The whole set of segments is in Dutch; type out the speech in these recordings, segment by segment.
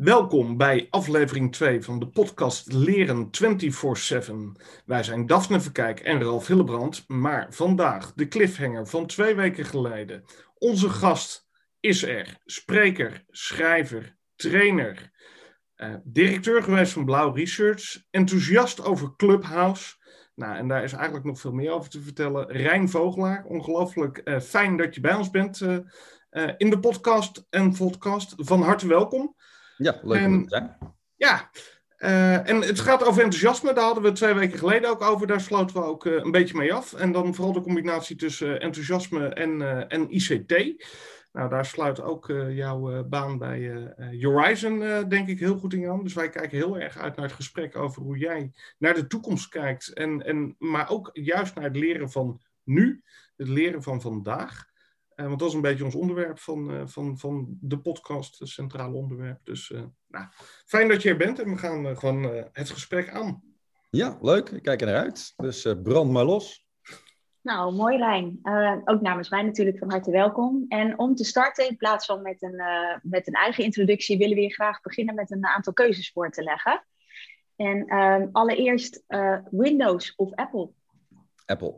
Welkom bij aflevering 2 van de podcast Leren 24-7. Wij zijn Daphne Verkijk en Ralf Hillebrand, maar vandaag de cliffhanger van twee weken geleden. Onze gast is er, spreker, schrijver, trainer, eh, directeur geweest van Blauw Research, enthousiast over Clubhouse. Nou, en daar is eigenlijk nog veel meer over te vertellen. Rijn Vogelaar, ongelooflijk eh, fijn dat je bij ons bent uh, in de podcast en podcast. Van harte welkom. Ja, leuk om te zijn. Ja, uh, en het gaat over enthousiasme. Daar hadden we twee weken geleden ook over. Daar sloten we ook uh, een beetje mee af. En dan vooral de combinatie tussen enthousiasme en, uh, en ICT. Nou, daar sluit ook jouw baan bij Horizon, denk ik, heel goed in aan. Dus wij kijken heel erg uit naar het gesprek over hoe jij naar de toekomst kijkt. En, en, maar ook juist naar het leren van nu, het leren van vandaag. Uh, want dat is een beetje ons onderwerp van, uh, van, van de podcast, het centrale onderwerp. Dus uh, nou, fijn dat je er bent en we gaan gewoon het gesprek aan. Ja, leuk. Ik kijk er naar uit. Dus brand maar los. Nou, mooi Rijn. ook namens mij natuurlijk van harte welkom. En om te starten, in plaats van met een, met een eigen introductie, willen we hier graag beginnen met een aantal keuzes voor te leggen. En ehm, allereerst Windows of Apple? Apple.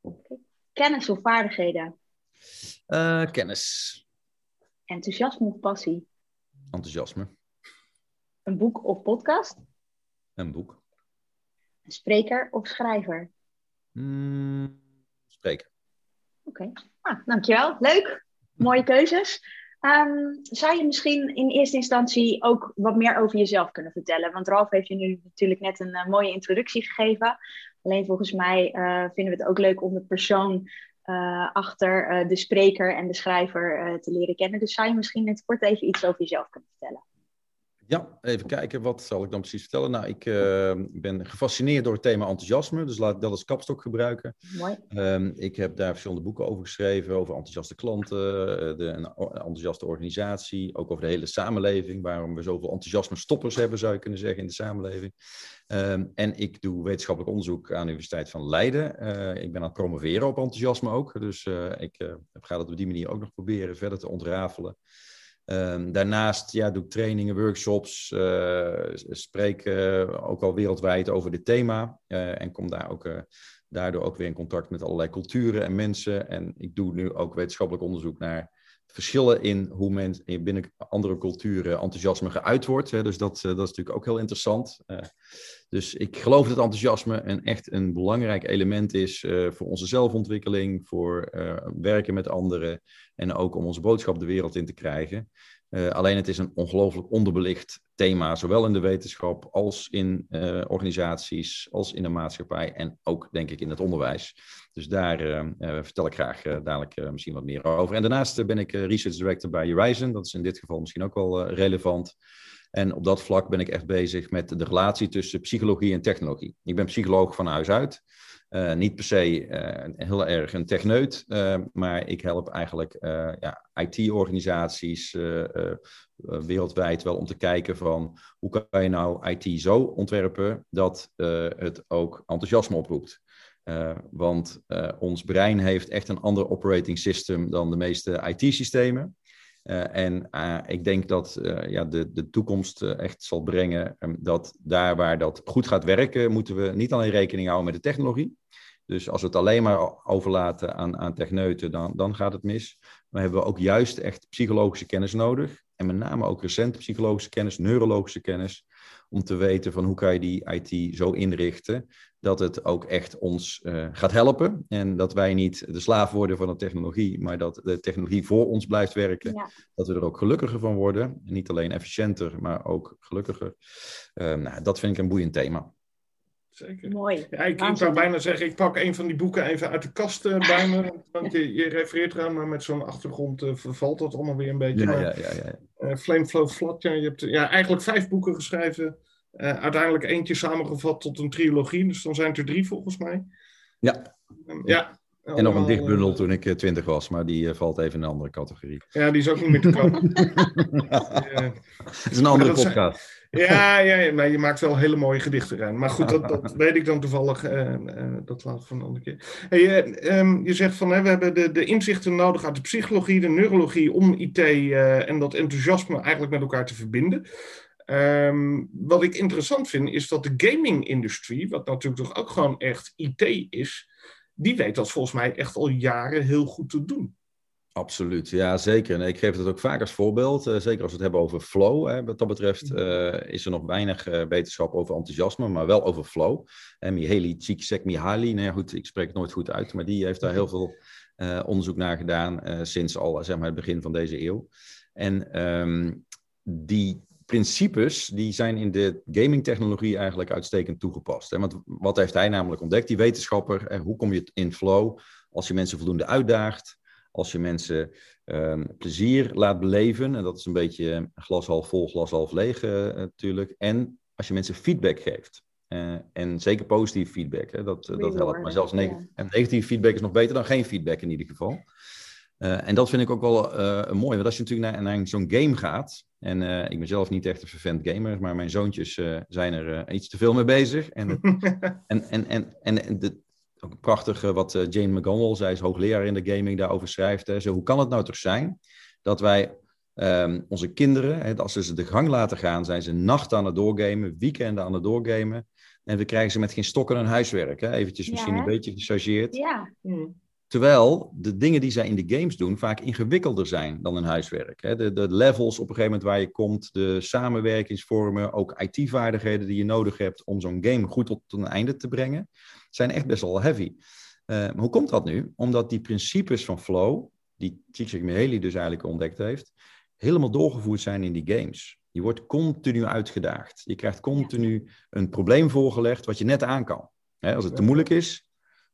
Okay. Kennis of vaardigheden? Uh, kennis. Enthousiasme of passie? Enthousiasme. Een boek of podcast? Een boek. Een spreker of schrijver? Mm, spreker. Oké, okay. ah, dankjewel. Leuk. Mooie keuzes. Um, zou je misschien in eerste instantie ook wat meer over jezelf kunnen vertellen? Want Ralf heeft je nu natuurlijk net een uh, mooie introductie gegeven. Alleen volgens mij uh, vinden we het ook leuk om de persoon uh, achter uh, de spreker en de schrijver uh, te leren kennen. Dus zou je misschien net kort even iets over jezelf kunnen vertellen? Ja, even kijken. Wat zal ik dan precies vertellen? Nou, ik ben gefascineerd door het thema enthousiasme, dus laat ik dat als kapstok gebruiken. Mooi. Um, ik heb daar verschillende boeken over geschreven, over enthousiaste klanten, de, een enthousiaste organisatie, ook over de hele samenleving, waarom we zoveel enthousiasme stoppers hebben, zou je kunnen zeggen, in de samenleving. Um, en ik doe wetenschappelijk onderzoek aan de Universiteit van Leiden. Uh, ik ben aan het promoveren op enthousiasme ook. Dus uh, ik ga dat op die manier ook nog proberen verder te ontrafelen. Um, daarnaast ja, doe ik trainingen, workshops, spreek ook al wereldwijd over dit thema. en kom daar ook, daardoor ook weer in contact met allerlei culturen en mensen. En ik doe nu ook wetenschappelijk onderzoek naar verschillen in hoe men binnen andere culturen enthousiasme geuit wordt. Hè. Dus dat, dat is natuurlijk ook heel interessant. Uh, dus ik geloof dat enthousiasme een echt een belangrijk element is uh, voor onze zelfontwikkeling, voor werken met anderen en ook om onze boodschap de wereld in te krijgen. Alleen het is een ongelooflijk onderbelicht thema, zowel in de wetenschap als in organisaties, als in de maatschappij en ook denk ik in het onderwijs. Dus daar vertel ik graag dadelijk misschien wat meer over. En daarnaast ben ik Research Director bij Horizon, dat is in dit geval misschien ook wel relevant. En op dat vlak ben ik echt bezig met de relatie tussen psychologie en technologie. Ik ben psycholoog van huis uit. Niet per se heel erg een techneut, maar ik help eigenlijk ja, IT-organisaties wereldwijd wel om te kijken van hoe kan je nou IT zo ontwerpen dat het ook enthousiasme oproept. Want ons brein heeft echt een ander operating system dan de meeste IT-systemen. Uh, en ik denk dat ja, de, de toekomst echt zal brengen um, dat daar waar dat goed gaat werken, moeten we niet alleen rekening houden met de technologie. Dus als we het alleen maar overlaten aan, aan techneuten, dan, dan gaat het mis. Maar hebben we ook juist echt psychologische kennis nodig. En met name ook recente psychologische kennis, neurologische kennis. Om te weten van hoe kan je die IT zo inrichten dat het ook echt ons uh, gaat helpen. En dat wij niet de slaaf worden van de technologie, maar dat de technologie voor ons blijft werken. Ja. Dat we er ook gelukkiger van worden. En niet alleen efficiënter, maar ook gelukkiger. Uh, nou, dat vind ik een boeiend thema. Zeker. Mooi. Ja, ik, ik, zou bijna zeggen, ik pak een van die boeken even uit de kast uh, bij me. Want je, je refereert eraan, maar met zo'n achtergrond uh, vervalt dat allemaal weer een beetje. Ja, ja, ja, ja. Uh, Flame Flow Flat, ja, je hebt ja, eigenlijk vijf boeken geschreven. uiteindelijk eentje samengevat tot een trilogie, dus dan zijn het er drie volgens mij. Ja. Um, ja, En nog een dichtbundel toen ik twintig was, maar die valt even in een andere categorie. Ja, die is ook niet meer te koop. Het is een andere podcast. Ja, ja, maar je maakt wel hele mooie gedichten, Rijn. Maar goed, dat, dat weet ik dan toevallig. Uh, uh, dat laat ik van een andere keer. Hey, uh, um, je zegt van, hè, we hebben de, de inzichten nodig uit de psychologie, de neurologie, om IT en dat enthousiasme eigenlijk met elkaar te verbinden. Um, wat ik interessant vind, is dat de gaming-industrie, wat natuurlijk toch ook gewoon echt IT is, die weet dat volgens mij echt al jaren heel goed te doen. Absoluut, ja zeker. En ik geef het ook vaak als voorbeeld, uh, zeker als we het hebben over flow. Hè, wat dat betreft uh, is er nog weinig uh, wetenschap over enthousiasme, maar wel over flow. En Mihaly Csikszentmihalyi, nou ja, goed, ik spreek het nooit goed uit, maar die heeft daar heel veel onderzoek naar gedaan sinds al zeg maar, het begin van deze eeuw. En um, die principes die zijn in de gaming-technologie eigenlijk uitstekend toegepast. Hè? Want wat heeft hij namelijk ontdekt, die wetenschapper? hoe kom je in flow als je mensen voldoende uitdaagt? Als je mensen um, plezier laat beleven, en dat is een beetje glas half vol, glas half leeg uh, natuurlijk. En als je mensen feedback geeft. Uh, en zeker positieve feedback, hè, dat, dat helpt. Maar zelfs neg ja. en negatieve feedback is nog beter dan geen feedback in ieder geval. Uh, en dat vind ik ook wel mooi, want als je natuurlijk naar, naar zo'n game gaat, en ik ben zelf niet echt een vervent gamer, maar mijn zoontjes zijn er iets te veel mee bezig. En, en, en, en, en de, ook prachtig wat uh, Jane McGonnell, zij is hoogleraar in de gaming, daarover schrijft. Hè. Zo, hoe kan het nou toch zijn dat wij um, onze kinderen, hè, als ze ze de gang laten gaan, zijn ze nachten aan het doorgamen, weekenden aan het doorgamen. En we krijgen ze met geen stokken een huiswerk. Hè? Eventjes misschien een beetje gechargeerd. Ja. Hmm. Terwijl de dingen die zij in de games doen vaak ingewikkelder zijn dan een huiswerk. De, de levels op een gegeven moment waar je komt, de samenwerkingsvormen, ook IT-vaardigheden die je nodig hebt om zo'n game goed tot een einde te brengen zijn echt best wel heavy. Uh, hoe komt dat nu? Omdat die principes van flow, die Csikszentmihalyi dus eigenlijk ontdekt heeft, helemaal doorgevoerd zijn in die games. Je wordt continu uitgedaagd. Je krijgt continu een probleem voorgelegd wat je net aan kan. als het te moeilijk is,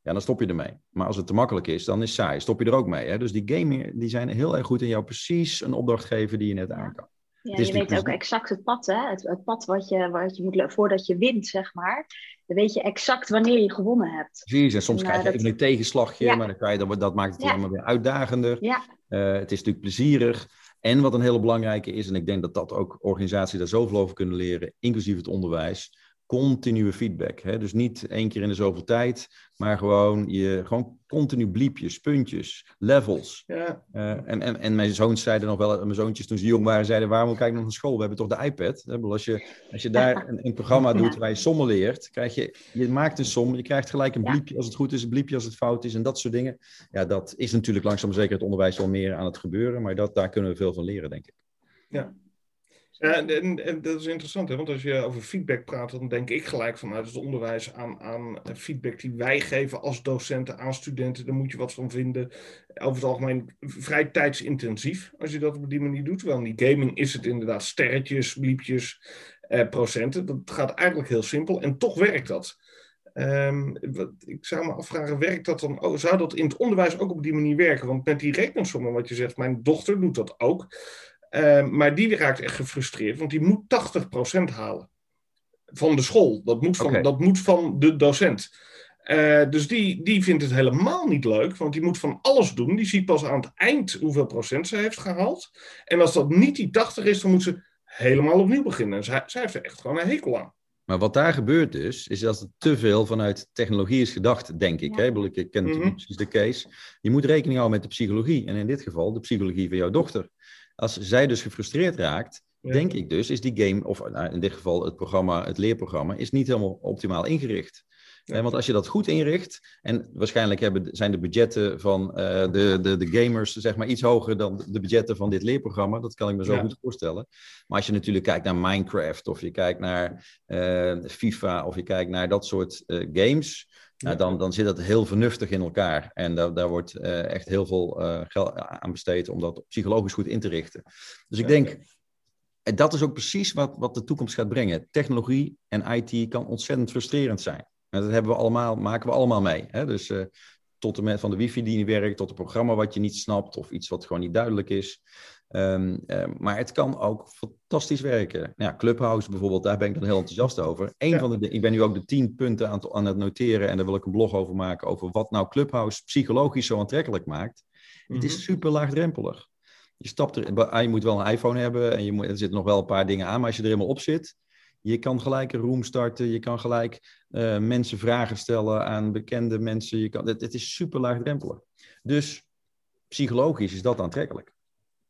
ja, dan stop je ermee. Maar als het te makkelijk is, dan is het saai. Stop je er ook mee. Hè? Dus die games die zijn heel erg goed in jou precies een opdracht geven die je net aan kan. Ja, je weet ook exact het pad, hè? Het, het, pad wat je, wat je moet voordat je wint, zeg maar. Dan weet je exact wanneer je gewonnen hebt. Precies, en soms krijg je even een tegenslagje, maar dan kan je, dat, dat maakt het allemaal weer uitdagender. Ja. Uh, het is natuurlijk plezierig. En wat een hele belangrijke is, en ik denk dat dat ook organisaties daar zoveel over kunnen leren, inclusief het onderwijs, continue feedback. Hè? Dus niet één keer in de zoveel tijd, maar gewoon, je, gewoon continu bliepjes, puntjes, levels. Ja. Uh, en, en, en mijn zoons zeiden nog wel, mijn zoontjes toen ze jong waren, zeiden waarom kijk ik nog naar school? We hebben toch de iPad? Als je, als je daar een, een programma doet waar je sommen leert, krijg je, je maakt een som, je krijgt gelijk een bliepje als het goed is, een bliepje als het fout is en dat soort dingen. Ja, dat is natuurlijk langzaam zeker het onderwijs wel meer aan het gebeuren, maar dat, daar kunnen we veel van leren, denk ik. Ja, ja, en, en, dat is interessant, hè? want als je over feedback praat, dan denk ik gelijk vanuit het onderwijs aan, aan feedback die wij geven als docenten aan studenten. Daar moet je wat van vinden. Over het algemeen vrij tijdsintensief als je dat op die manier doet. Terwijl in die gaming is het inderdaad sterretjes, bliepjes, eh, procenten. Dat gaat eigenlijk heel simpel en toch werkt dat. Um, wat, ik zou me afvragen, werkt dat dan? Zou dat in het onderwijs ook op die manier werken? Want met die rekensommen, wat je zegt, mijn dochter doet dat ook. Uh, maar die raakt echt gefrustreerd, want die moet 80% halen. Van de school. Dat moet van, okay. dat moet van de docent. Uh, dus die, die vindt het helemaal niet leuk, want die moet van alles doen. Die ziet pas aan het eind hoeveel procent ze heeft gehaald. En als dat niet die 80 is, dan moet ze helemaal opnieuw beginnen. En zij, zij heeft er echt gewoon een hekel aan. Maar wat daar gebeurt dus, is dat het te veel vanuit technologie is gedacht, denk ik. Ja. Hè? Ik ken mm -hmm. precies de case. Je moet rekening houden met de psychologie. En in dit geval de psychologie van jouw dochter. Als zij dus gefrustreerd raakt, ja. denk ik dus, is die game, of nou, in dit geval het programma, het leerprogramma, is niet helemaal optimaal ingericht. Ja. Want als je dat goed inricht, en waarschijnlijk hebben, zijn de budgetten van uh, de, de, de gamers zeg maar, iets hoger dan de budgetten van dit leerprogramma, dat kan ik me zo ja. goed voorstellen. Maar als je natuurlijk kijkt naar Minecraft, of je kijkt naar uh, FIFA, of je kijkt naar dat soort uh, games, nou, dan, dan zit dat heel vernuftig in elkaar. En daar, daar wordt uh, echt heel veel uh, geld aan besteed om dat psychologisch goed in te richten. Dus ik denk, en dat is ook precies wat, wat de toekomst gaat brengen. Technologie en IT kan ontzettend frustrerend zijn. Dat hebben we allemaal, maken we allemaal mee. Hè? Dus uh, tot en met van de wifi die niet werkt, tot een programma wat je niet snapt of iets wat gewoon niet duidelijk is. Ehm, ehm, maar het kan ook fantastisch werken. Nou ja, Clubhouse bijvoorbeeld, daar ben ik dan heel enthousiast over. Eén van de, ik ben nu ook de tien punten aan het, aan het, noteren en daar wil ik een blog over maken over wat nou Clubhouse psychologisch zo aantrekkelijk maakt. Het is mhm. super laagdrempelig. Je stapt er, ah, je moet wel een iPhone hebben en je moet, er zitten nog wel een paar dingen aan, maar als je er helemaal op zit, je kan gelijk een room starten, je kan gelijk uh, mensen vragen stellen aan bekende mensen. Je kan, het, het is super laagdrempelig. Dus psychologisch is dat aantrekkelijk.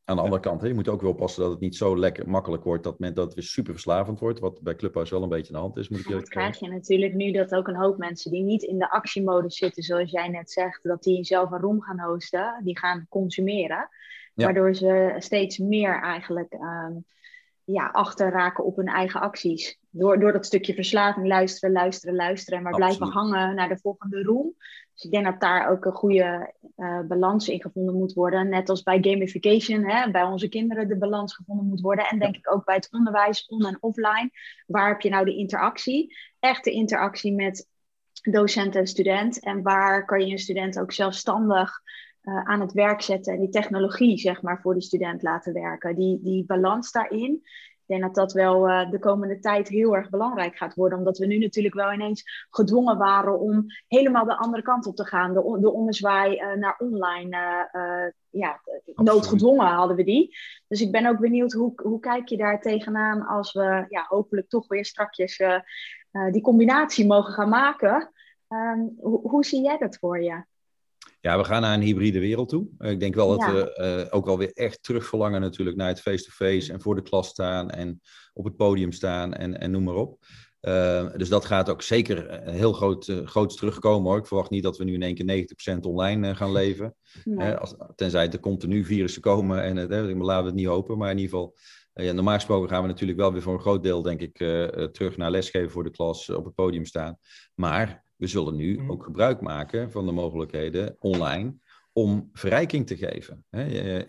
Aan de andere kant, hè, je moet ook wel oppassen dat het niet zo lekker makkelijk wordt dat, men, dat het weer super verslavend wordt, wat bij Clubhouse wel een beetje aan de hand is. Moet ik dat krijg je natuurlijk nu dat ook een hoop mensen die niet in de actiemodus zitten, zoals jij net zegt, dat die zelf een room gaan hosten, die gaan consumeren. Waardoor ze steeds meer eigenlijk ehm, ja, achterraken op hun eigen acties. Door, door dat stukje verslaving luisteren, luisteren, luisteren en maar blijven hangen naar de volgende room. Dus ik denk dat daar ook een goede uh, balans in gevonden moet worden. Net als bij gamification, hè, bij onze kinderen de balans gevonden moet worden. En denk ik ook bij het onderwijs, on- en offline. Waar heb je nou de interactie? Echte interactie met docent en student. En waar kan je een student ook zelfstandig uh, aan het werk zetten en die technologie, zeg maar, voor die student laten werken. Die, die balans daarin. Ik denk dat dat wel uh, de komende tijd heel erg belangrijk gaat worden. Omdat we nu natuurlijk wel ineens gedwongen waren om helemaal de andere kant op te gaan. De, de ommezwaai uh, naar online. ja, noodgedwongen hadden we die. Dus ik ben ook benieuwd hoe, hoe kijk je daar tegenaan als we ja, hopelijk toch weer strakjes die combinatie mogen gaan maken. Um, hoe, hoe zie jij dat voor je? Ja, we gaan naar een hybride wereld toe. ik denk wel dat we uh, ook wel weer echt terugverlangen natuurlijk naar het face-to-face en voor de klas staan en op het podium staan en, en noem maar op. Uh, dus dat gaat ook zeker heel groot, uh, groots terugkomen hoor. Ik verwacht niet dat we nu in één keer 90% online gaan leven. Nee. Als, tenzij er continu virussen komen en laten we het niet hopen. Maar in ieder geval, ja, normaal gesproken gaan we natuurlijk wel weer voor een groot deel denk ik terug naar lesgeven voor de klas, op het podium staan. Maar we zullen nu mhm. ook gebruik maken van de mogelijkheden online om verrijking te geven.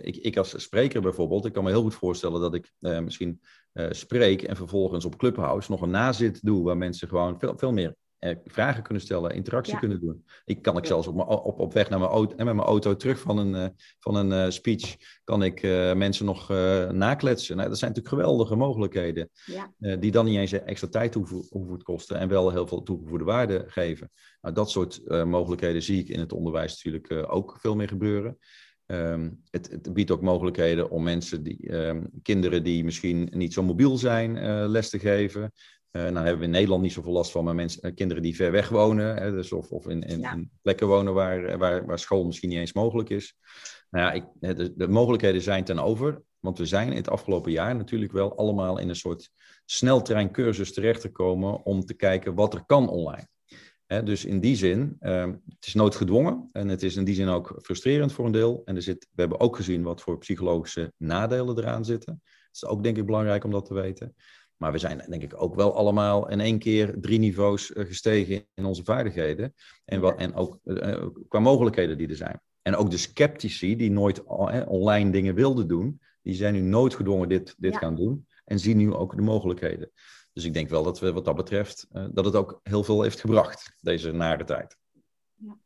Ik, ik, als spreker bijvoorbeeld, ik kan me heel goed voorstellen dat ik eh, misschien uh, spreek en vervolgens op Clubhouse nog een nazit doe waar mensen gewoon veel, veel meer vragen kunnen stellen, interactie kunnen doen. Ik kan ik zelfs op, op, op weg naar mijn auto en met mijn auto terug van een, uh, van een uh, speech, kan ik uh, mensen nog nakletsen. Nou, dat zijn natuurlijk geweldige mogelijkheden, ja. die dan niet eens extra tijd hoeven, hoeven te kosten en wel heel veel toegevoegde waarde geven. Nou, dat soort mogelijkheden zie ik in het onderwijs natuurlijk ook veel meer gebeuren. Um, het, het, biedt ook mogelijkheden om mensen die, um, kinderen die misschien niet zo mobiel zijn, uh, les te geven. Uh, nou hebben we in Nederland niet zoveel last van, maar mensen, uh, kinderen die ver weg wonen, hè, dus of, of in, in, ja. in, plekken wonen waar, eh, waar, waar school misschien niet eens mogelijk is. Nou ja, ik, de, de, mogelijkheden zijn ten over, want we zijn in het afgelopen jaar natuurlijk wel allemaal in een soort sneltreincursus terechtgekomen om te kijken wat er kan online. Hè, dus in die zin, uh, het is noodgedwongen en het is in die zin ook frustrerend voor een deel. En er zit, we hebben ook gezien wat voor psychologische nadelen eraan zitten. Het is ook denk ik belangrijk om dat te weten. Maar we zijn denk ik ook wel allemaal in één keer drie niveaus eh, gestegen in onze vaardigheden. En, wat, en ook uh, qua mogelijkheden die er zijn. En ook de sceptici die nooit online dingen wilden doen, die zijn nu noodgedwongen dit, dit gaan doen. En zien nu ook de mogelijkheden. Dus ik denk wel dat we wat dat betreft, uh, dat het ook heel veel heeft gebracht, deze nare tijd. Ja.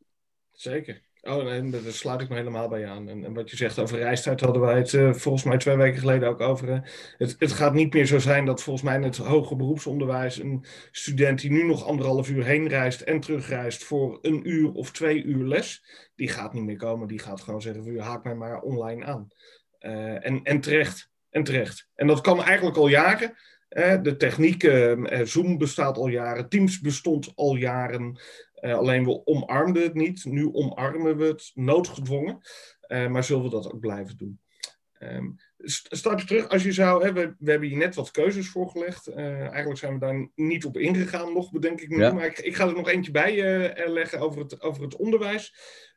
Zeker. Oh, en daar sluit ik me helemaal bij aan. En, en wat je zegt over reistijd hadden wij het uh, volgens mij twee weken geleden ook over. Het, het, gaat niet meer zo zijn dat volgens mij in het hoger beroepsonderwijs een student die nu nog anderhalf uur heen reist en terugreist voor een uur of twee uur les, die gaat niet meer komen. Die gaat gewoon zeggen, u haak mij maar online aan. Uh, en, en terecht. En terecht. En dat kan eigenlijk al jaren. de techniek, Zoom bestaat al jaren, Teams bestond al jaren. Uh, alleen we omarmden het niet. Nu omarmen we het noodgedwongen. Uh, maar zullen we dat ook blijven doen? Um, stapje terug, als je zou, hè, we, we, hebben hier net wat keuzes voorgelegd. Uh, eigenlijk zijn we daar niet op ingegaan nog, bedenk ik nu. Ja. Maar ik, ik, ga er nog eentje bij leggen over het, over het onderwijs.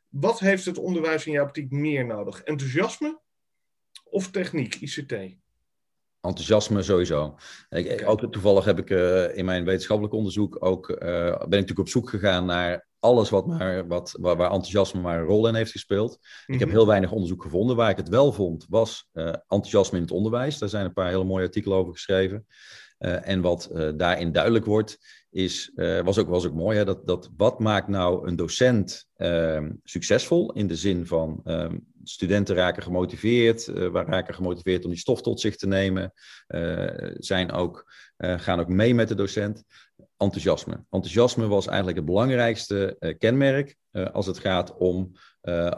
Wat heeft het onderwijs in jouw optiek meer nodig? Enthousiasme of techniek, ICT? Enthousiasme sowieso. Ik, ook, toevallig heb ik uh, in mijn wetenschappelijk onderzoek ook, uh, ben ik natuurlijk op zoek gegaan naar alles wat maar, wat, waar, waar enthousiasme maar een rol in heeft gespeeld. Mm -hmm. Ik heb mhm. heel weinig onderzoek gevonden. Waar ik het wel vond, was uh, enthousiasme in het onderwijs. Daar zijn een paar hele mooie artikelen over geschreven. en wat daarin duidelijk wordt, is, was, ook, was ook mooi, hè, dat, dat wat maakt nou een docent ehm, succesvol in de zin van ehm, studenten raken gemotiveerd, uh, raken gemotiveerd om die stof tot zich te nemen, zijn ook, gaan ook mee met de docent. Enthousiasme. Enthousiasme was eigenlijk het belangrijkste kenmerk als het gaat om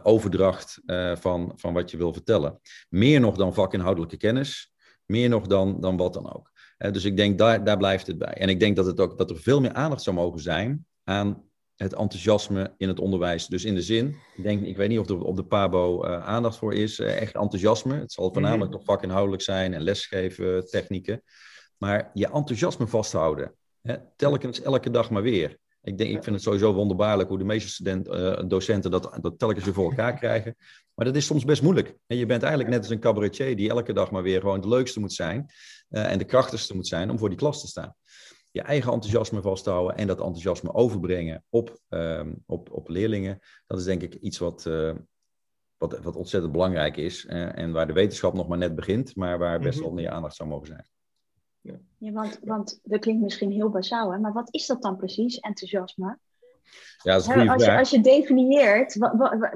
overdracht van, van wat je wil vertellen. Meer nog dan vakinhoudelijke kennis, meer nog dan, dan wat dan ook. dus ik denk, daar, daar blijft het bij. En ik denk dat, het ook, dat er veel meer aandacht zou mogen zijn aan het enthousiasme in het onderwijs. Dus in de zin, ik, denk, ik weet niet of er op de PABO uh, aandacht voor is, uh, echt enthousiasme. Het zal voornamelijk mm. toch vakinhoudelijk zijn en lesgeven technieken. Maar je enthousiasme vasthouden, hè, telkens elke dag maar weer. Ik, denk, ik vind het sowieso wonderbaarlijk hoe de meeste studenten, uh, docenten dat, dat telkens weer voor elkaar krijgen. Maar dat is soms best moeilijk. En je bent eigenlijk net als een cabaretier die elke dag maar weer gewoon de leukste moet zijn en de krachtigste moet zijn om voor die klas te staan je eigen enthousiasme vasthouden en dat enthousiasme overbrengen op, um, op, op leerlingen. Dat is denk ik iets wat, uh, wat, wat ontzettend belangrijk is uh, en waar de wetenschap nog maar net begint, maar waar best mhm. wel meer aandacht zou mogen zijn. Ja, ja want, want dat klinkt misschien heel basaal, hè? maar wat is dat dan precies, enthousiasme? Ja, dat is een goede als, vraag. Je, als je definieert,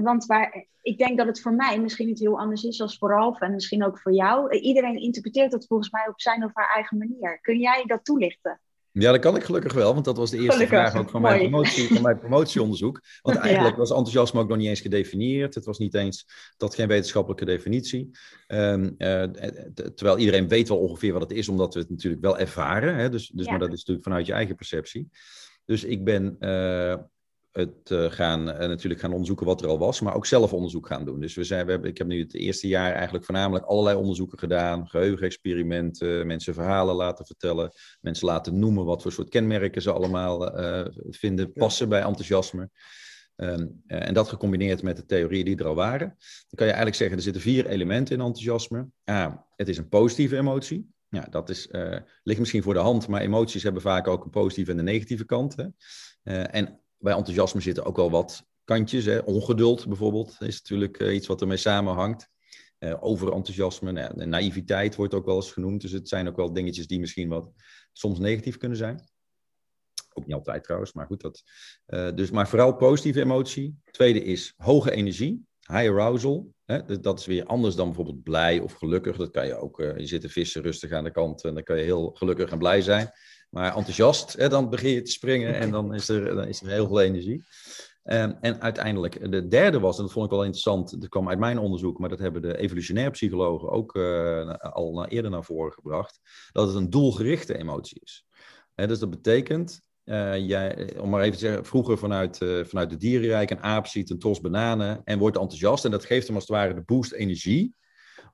want waar, ik denk dat het voor mij misschien niet heel anders is als voor Ralf en misschien ook voor jou. Iedereen interpreteert dat volgens mij op zijn of haar eigen manier. Kun jij dat toelichten? Ja, dat kan ik gelukkig wel, want dat was de eerste vraag ook van mijn, promotie, van mijn promotieonderzoek. Want eigenlijk was enthousiasme ook nog niet eens gedefinieerd. Het was niet eens, dat geen wetenschappelijke definitie. Um, uh, terwijl iedereen weet wel ongeveer wat het is, omdat we het natuurlijk wel ervaren. Hè? Dus, dus, Maar dat is natuurlijk vanuit je eigen perceptie. Dus ik ben uh, het uh, gaan, uh, natuurlijk gaan onderzoeken wat er al was, maar ook zelf onderzoek gaan doen. Dus we zijn, we hebben, ik heb nu het eerste jaar eigenlijk voornamelijk allerlei onderzoeken gedaan, geheugenexperimenten, mensen verhalen laten vertellen, mensen laten noemen wat voor soort kenmerken ze allemaal uh, vinden passen bij enthousiasme. Um, en dat gecombineerd met de theorieën die er al waren. Dan kan je eigenlijk zeggen, er zitten vier elementen in enthousiasme. A, het is een positieve emotie. Ja, dat is, ligt misschien voor de hand, maar emoties hebben vaak ook een positieve en een negatieve kant. Hè? en bij enthousiasme zitten ook wel wat kantjes. Hè. Ongeduld bijvoorbeeld is natuurlijk uh, iets wat ermee samenhangt. Uh, overenthousiasme, nou, naïviteit wordt ook wel eens genoemd. Dus het zijn ook wel dingetjes die misschien wat soms negatief kunnen zijn. Ook niet altijd trouwens, maar goed. Dat, uh, dus, maar vooral positieve emotie. Tweede is hoge energie, high arousal. Hè? Dat is weer anders dan bijvoorbeeld blij of gelukkig. Dat kan je ook, je zit te vissen rustig aan de kant en dan kan je heel gelukkig en blij zijn. Maar enthousiast, hè, dan begin je te springen en dan is er, dan is er heel veel energie. Um, en uiteindelijk, de derde was, en dat vond ik wel interessant, dat kwam uit mijn onderzoek, maar dat hebben de evolutionair psychologen ook uh, al eerder naar voren gebracht, dat het een doelgerichte emotie is. Hè, dus dat betekent, uh, jij, om maar even te zeggen, vroeger vanuit, uh, vanuit de dierenrijk, een aap ziet een tros bananen en wordt enthousiast en dat geeft hem als het ware de boost energie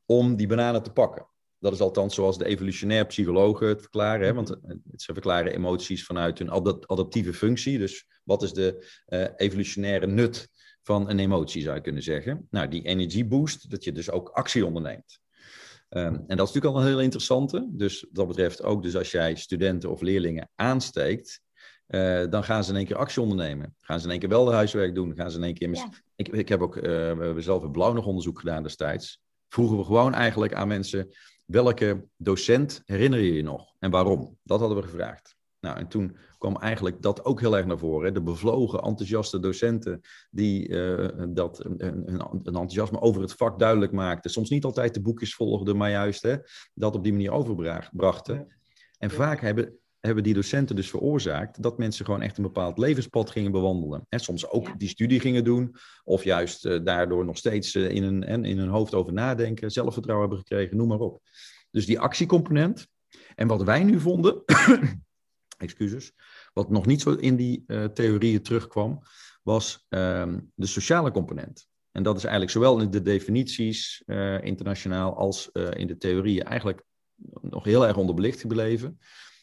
om die bananen te pakken. Dat is althans zoals de evolutionair psychologen het verklaren. Hè? Want mhm. ze verklaren emoties vanuit hun adaptieve functie. Dus wat is de uh, evolutionaire nut van een emotie, zou je kunnen zeggen? Nou, die energieboost, dat je dus ook actie onderneemt. Um, en dat is natuurlijk al een heel interessante. Dus dat betreft ook, dus als jij studenten of leerlingen aansteekt, uh, dan gaan ze in één keer actie ondernemen. Gaan ze in één keer wel de huiswerk doen. Gaan ze in één keer. Ja. Ik, ik heb ook, uh, we hebben zelf een blauw nog onderzoek gedaan destijds. Vroegen we gewoon eigenlijk aan mensen welke docent herinner je je nog en waarom? Dat hadden we gevraagd. Nou, en toen kwam eigenlijk dat ook heel erg naar voren. Hè? De bevlogen, enthousiaste docenten die uh, dat, een, een, een, enthousiasme over het vak duidelijk maakten. Soms niet altijd de boekjes volgden, maar juist hè, dat op die manier overbrachten. En vaak hebben, hebben die docenten dus veroorzaakt dat mensen gewoon echt een bepaald levenspad gingen bewandelen. En soms ook ja. die studie gingen doen, of juist uh, daardoor nog steeds uh, in, hun, in hun hoofd over nadenken, zelfvertrouwen hebben gekregen, noem maar op. Dus die actiecomponent. En wat wij nu vonden, excuses, wat nog niet zo in die uh, theorieën terugkwam, was um, de sociale component. En dat is eigenlijk zowel in de definities internationaal als in de theorieën eigenlijk nog heel erg onderbelicht gebleven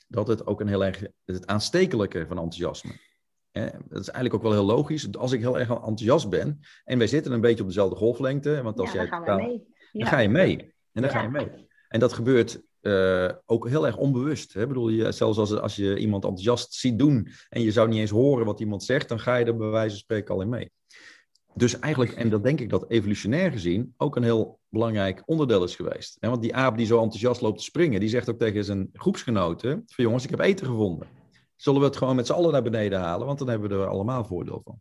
dat het ook een heel erg het aanstekelijke van enthousiasme. dat is eigenlijk ook wel heel logisch. Als ik heel erg enthousiast ben en wij zitten een beetje op dezelfde golflengte, want als ja, jij dan, gaan mee. Ja. dan ga je mee. En dan ja. ga je mee. En dat gebeurt uh, ook heel erg onbewust. Hè? Bedoel, je, zelfs als, als je iemand enthousiast ziet doen en je zou niet eens horen wat iemand zegt, dan ga je er bij wijze van spreken al in mee. Dus eigenlijk, en dat denk ik dat evolutionair gezien ook een heel belangrijk onderdeel is geweest. Want die aap die zo enthousiast loopt te springen, die zegt ook tegen zijn groepsgenoten: van jongens, ik heb eten gevonden. Zullen we het gewoon met z'n allen naar beneden halen, want dan hebben we er allemaal voordeel van.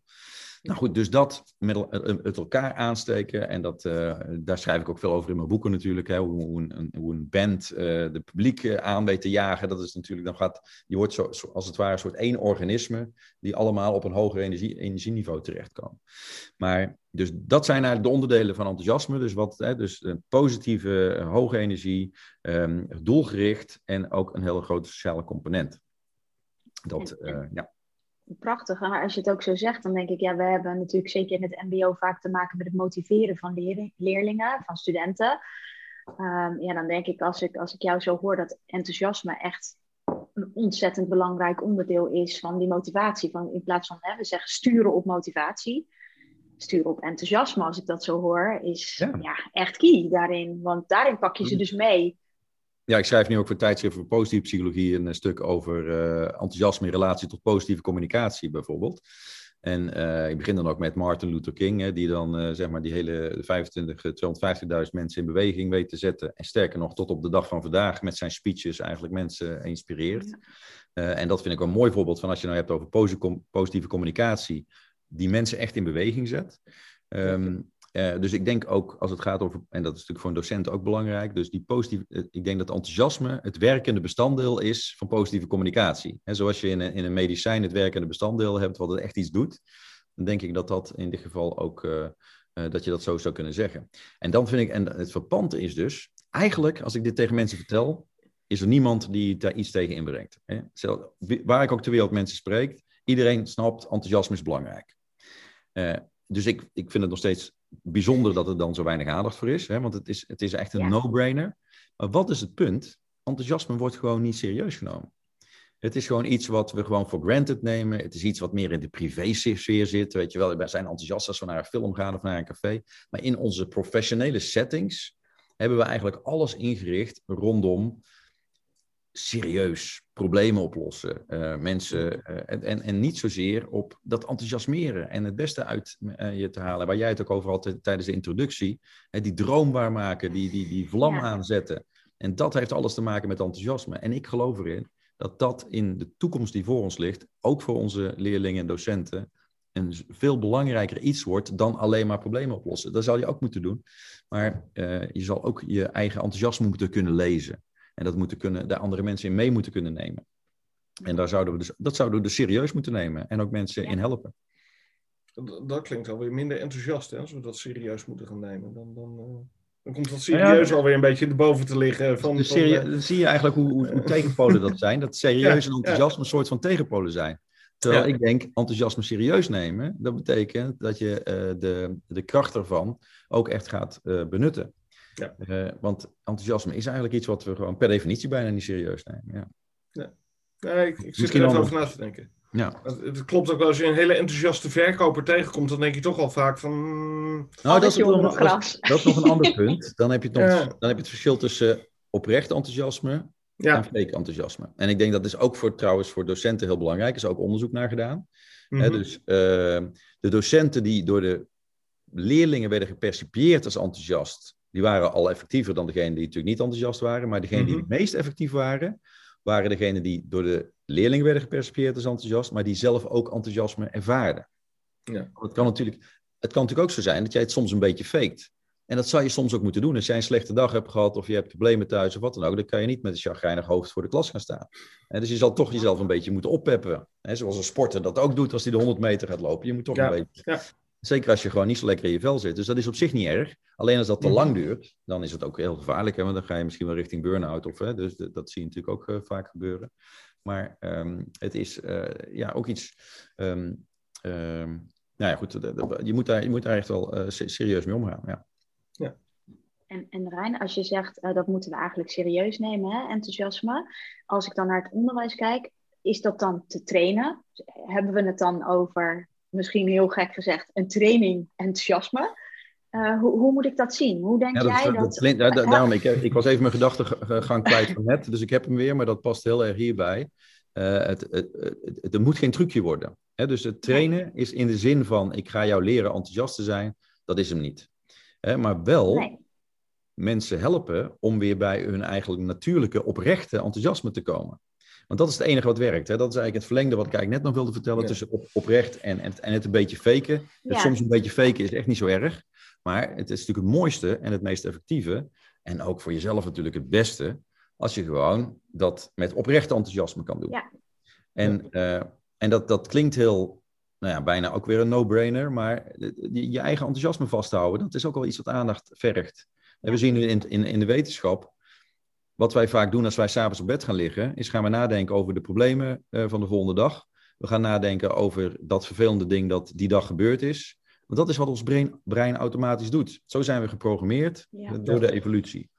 Nou goed, dus dat met het elkaar aansteken. En dat, uh, daar schrijf ik ook veel over in mijn boeken natuurlijk. Hè, hoe, hoe, een, hoe een band uh, de publiek aan weet te jagen. Dat is natuurlijk, dan gaat, je wordt zo, als het ware een soort één organisme. Die allemaal op een hoger energie, energieniveau terechtkomen. Maar dus dat zijn eigenlijk de onderdelen van enthousiasme. Dus, wat, hè, dus een positieve, hoge energie, um, doelgericht en ook een hele grote sociale component. Dat, uh, ja. Prachtig. Maar als je het ook zo zegt, dan denk ik, ja, we hebben natuurlijk zeker in het MBO vaak te maken met het motiveren van leerlingen, van studenten. Um, ja, dan denk ik als, ik, als ik jou zo hoor, dat enthousiasme echt een ontzettend belangrijk onderdeel is van die motivatie. Van, in plaats van, hè, we zeggen sturen op motivatie, sturen op enthousiasme, als ik dat zo hoor, is ja. ja echt key daarin. Want daarin pak je ze dus mee. Ja, ik schrijf nu ook voor tijdschrift voor positieve psychologie een stuk over uh, enthousiasme in relatie tot positieve communicatie bijvoorbeeld. En uh, ik begin dan ook met Martin Luther King, hè, die dan uh, zeg maar die hele 25, 250.000 mensen in beweging weet te zetten. En sterker nog, tot op de dag van vandaag met zijn speeches eigenlijk mensen inspireert. Ja. en dat vind ik een mooi voorbeeld van als je nou hebt over positieve communicatie, die mensen echt in beweging zet. Um, uh, dus ik denk ook als het gaat over, en dat is natuurlijk voor een docent ook belangrijk, dus die positieve, eh, ik denk dat enthousiasme het werkende bestanddeel is van positieve communicatie. En zoals je in een, in een medicijn het werkende bestanddeel hebt wat het echt iets doet, dan denk ik dat dat in dit geval ook, uh, dat je dat zo zou kunnen zeggen. En dan vind ik, en het verpante is dus, eigenlijk als ik dit tegen mensen vertel, is er niemand die daar iets tegen inbrengt. Hè? Waar ik ook ter wereld mensen spreek, iedereen snapt enthousiasme is belangrijk. Dus ik, ik vind het nog steeds bijzonder dat er dan zo weinig aandacht voor is, hè, want het is, het is echt een ja. no-brainer. Maar wat is het punt? Enthousiasme wordt gewoon niet serieus genomen. Het is gewoon iets wat we gewoon voor granted nemen. Het is iets wat meer in de privé-sfeer zit. Weet je wel, we zijn enthousiast als we naar een film gaan of naar een café. Maar in onze professionele settings hebben we eigenlijk alles ingericht rondom serieus problemen oplossen. Uh, mensen, uh, en, en niet zozeer op dat enthousiasmeren en het beste uit uh, je te halen. Waar jij het ook over had tijdens de introductie. die droom waarmaken, die, die, die vlam ja. aanzetten. En dat heeft alles te maken met enthousiasme. En ik geloof erin dat dat in de toekomst die voor ons ligt, ook voor onze leerlingen en docenten, een veel belangrijker iets wordt dan alleen maar problemen oplossen. Dat zal je ook moeten doen. Maar je zal ook je eigen enthousiasme moeten kunnen lezen. En dat moeten kunnen, de andere mensen in mee moeten kunnen nemen. En daar zouden we dus, dat zouden we dus serieus moeten nemen en ook mensen in helpen. Dat, dat klinkt alweer minder enthousiast, hè, als we dat serieus moeten gaan nemen. Dan, dan, uh, dan komt dat serieus ja, alweer een beetje erboven te liggen. Van, dus serie, van, uh, dan zie je eigenlijk hoe, hoe, hoe tegenpolen dat zijn. Dat serieus ja, en enthousiasme een soort van tegenpolen zijn. Terwijl ik denk, enthousiasme serieus nemen, dat betekent dat je uh, de, de kracht ervan ook echt gaat benutten. Ja. Uh, want enthousiasme is eigenlijk iets wat we gewoon per definitie bijna niet serieus nemen. Ja. ja. Nee, ik, ik zit er even over na te denken. Ja. Het, het, klopt ook wel, als je een hele enthousiaste verkoper tegenkomt, dan denk je toch al vaak van... Nou, dat is, nog, dat, dat is nog een ander punt. Dan heb je, nog, ja. dan heb je het verschil tussen oprecht enthousiasme ja. en fake enthousiasme. En ik denk dat is ook voor, trouwens voor docenten heel belangrijk. Er is ook onderzoek naar gedaan. Mm -hmm. dus uh, de docenten die door de leerlingen werden gepercipieerd als enthousiast, die waren al effectiever dan degenen die natuurlijk niet enthousiast waren. Maar degenen mm -hmm. die het meest effectief waren, waren degenen die door de leerlingen werden gepercipieerd als enthousiast, maar die zelf ook enthousiasme ervaarden. Ja. Het, kan natuurlijk, het kan natuurlijk ook zo zijn dat jij het soms een beetje faked. En dat zou je soms ook moeten doen. Als jij een slechte dag hebt gehad of je hebt problemen thuis of wat dan ook, dan kan je niet met een chagrijnig hoofd voor de klas gaan staan. En dus je zal toch jezelf een beetje moeten oppeppen. Zoals een sporter dat ook doet als hij de 100 meter gaat lopen. Je moet toch ja. een beetje. Ja. Zeker als je gewoon niet zo lekker in je vel zit. Dus dat is op zich niet erg. Alleen als dat te lang duurt, dan is het ook heel gevaarlijk. Hè? Want dan ga je misschien wel richting burn-out. Of, hè? Dus dat zie je natuurlijk ook uh, vaak gebeuren. Maar um, het is uh, ja, ook iets. Um, um, nou ja, goed. Je moet daar, je moet daar echt wel uh, serieus mee omgaan. Ja. ja. En, en Rijn, als je zegt dat moeten we eigenlijk serieus nemen, hè? enthousiasme. Als ik dan naar het onderwijs kijk, is dat dan te trainen? Hebben we het dan over misschien heel gek gezegd, een training enthousiasme. Uh, hoe, hoe, moet ik dat zien? Hoe denk ja, dat, jij dat... dat, da, daarom, ik, ik, was even mijn gedachtegang kwijt van net, dus ik heb hem weer, maar dat past heel erg hierbij. Uh, het, het, het, het, moet geen trucje worden. Hè? Dus het trainen is in de zin van, ik ga jou leren enthousiast te zijn, dat is hem niet. Hè? Maar wel nee. mensen helpen om weer bij hun eigenlijk natuurlijke, oprechte enthousiasme te komen. Want dat is het enige wat werkt. Hè? Dat is eigenlijk het verlengde wat ik eigenlijk net nog wilde vertellen. Tussen op, oprecht en, en, en het een beetje faken. Ja. Soms een beetje faken is echt niet zo erg. Maar het is natuurlijk het mooiste en het meest effectieve. En ook voor jezelf natuurlijk het beste. Als je gewoon dat met oprecht enthousiasme kan doen. Ja. En, uh, en dat, dat klinkt heel, nou ja, bijna ook weer een no-brainer. Maar je eigen enthousiasme vasthouden, dat is ook wel iets wat aandacht vergt. En we zien nu in, in, in de wetenschap wat wij vaak doen als wij s'avonds op bed gaan liggen, is gaan we nadenken over de problemen uh, van de volgende dag. We gaan nadenken over dat vervelende ding dat die dag gebeurd is. Want dat is wat ons brein, brein automatisch doet. Zo zijn we geprogrammeerd ja. door de evolutie.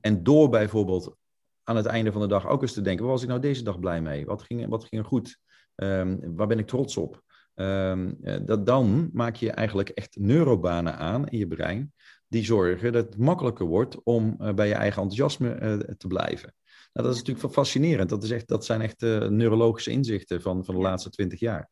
En door bijvoorbeeld aan het einde van de dag ook eens te denken: waar was ik nou deze dag blij mee? Wat ging, wat ging er goed? Um, waar ben ik trots op? Um, dat, dan maak je eigenlijk echt neurobanen aan in je brein die zorgen dat het makkelijker wordt om uh, bij je eigen enthousiasme uh, te blijven. Nou, dat is natuurlijk fascinerend. Dat, is echt, dat zijn echt uh, neurologische inzichten van, van de laatste twintig jaar.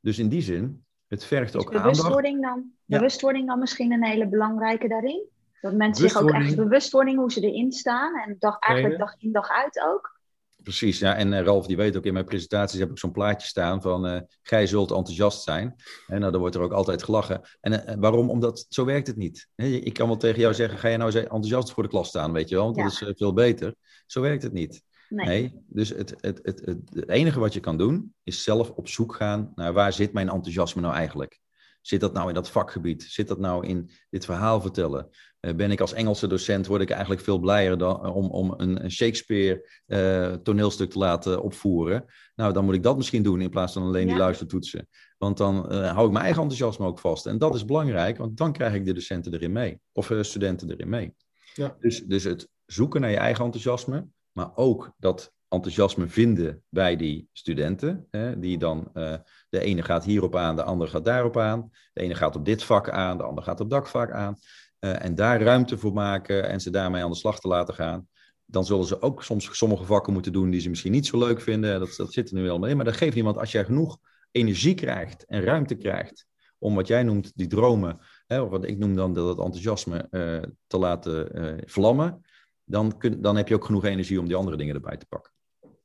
Dus in die zin, het vergt dus ook bewustwording aandacht. Dan, bewustwording dan misschien een hele belangrijke daarin? Dat mensen zich ook echt bewust worden hoe ze erin staan. En dag, eigenlijk dag in dag uit ook. Precies, ja. En uh, Ralf die weet ook, in mijn presentaties heb ik zo'n plaatje staan van uh, gij zult enthousiast zijn. En nou, dan wordt er ook altijd gelachen. En uh, waarom? Omdat zo werkt het niet. ik kan wel tegen jou zeggen, ga je nou enthousiast voor de klas staan, weet je wel? Want ja. dat is veel beter. Zo werkt het niet. Nee. nee. dus het, het, het, het, het enige wat je kan doen, is zelf op zoek gaan naar waar zit mijn enthousiasme nou eigenlijk? Zit dat nou in dat vakgebied? Zit dat nou in dit verhaal vertellen? Uh, ben ik als Engelse docent, word ik eigenlijk veel blijer dan, om, om een, een Shakespeare uh, toneelstuk te laten opvoeren. Nou, dan moet ik dat misschien doen in plaats van alleen ja. die luistertoetsen. Want dan uh, hou ik mijn eigen enthousiasme ook vast. En dat is belangrijk, want dan krijg ik de docenten erin mee. Of studenten erin mee. Ja. Dus, dus het zoeken naar je eigen enthousiasme, maar ook dat enthousiasme vinden bij die studenten. Hè, die dan, uh, de ene gaat hierop aan, de andere gaat daarop aan. De ene gaat op dit vak aan, de ander gaat op dat vak aan. Uh, en daar ruimte voor maken en ze daarmee aan de slag te laten gaan. Dan zullen ze ook soms sommige vakken moeten doen die ze misschien niet zo leuk vinden. Dat, dat zit er nu wel mee. Maar dat geeft niet, want als jij genoeg energie krijgt en ruimte krijgt om wat jij noemt die dromen, hè, of wat ik noem dan dat enthousiasme, uh, te laten vlammen, dan, kun, dan heb je ook genoeg energie om die andere dingen erbij te pakken.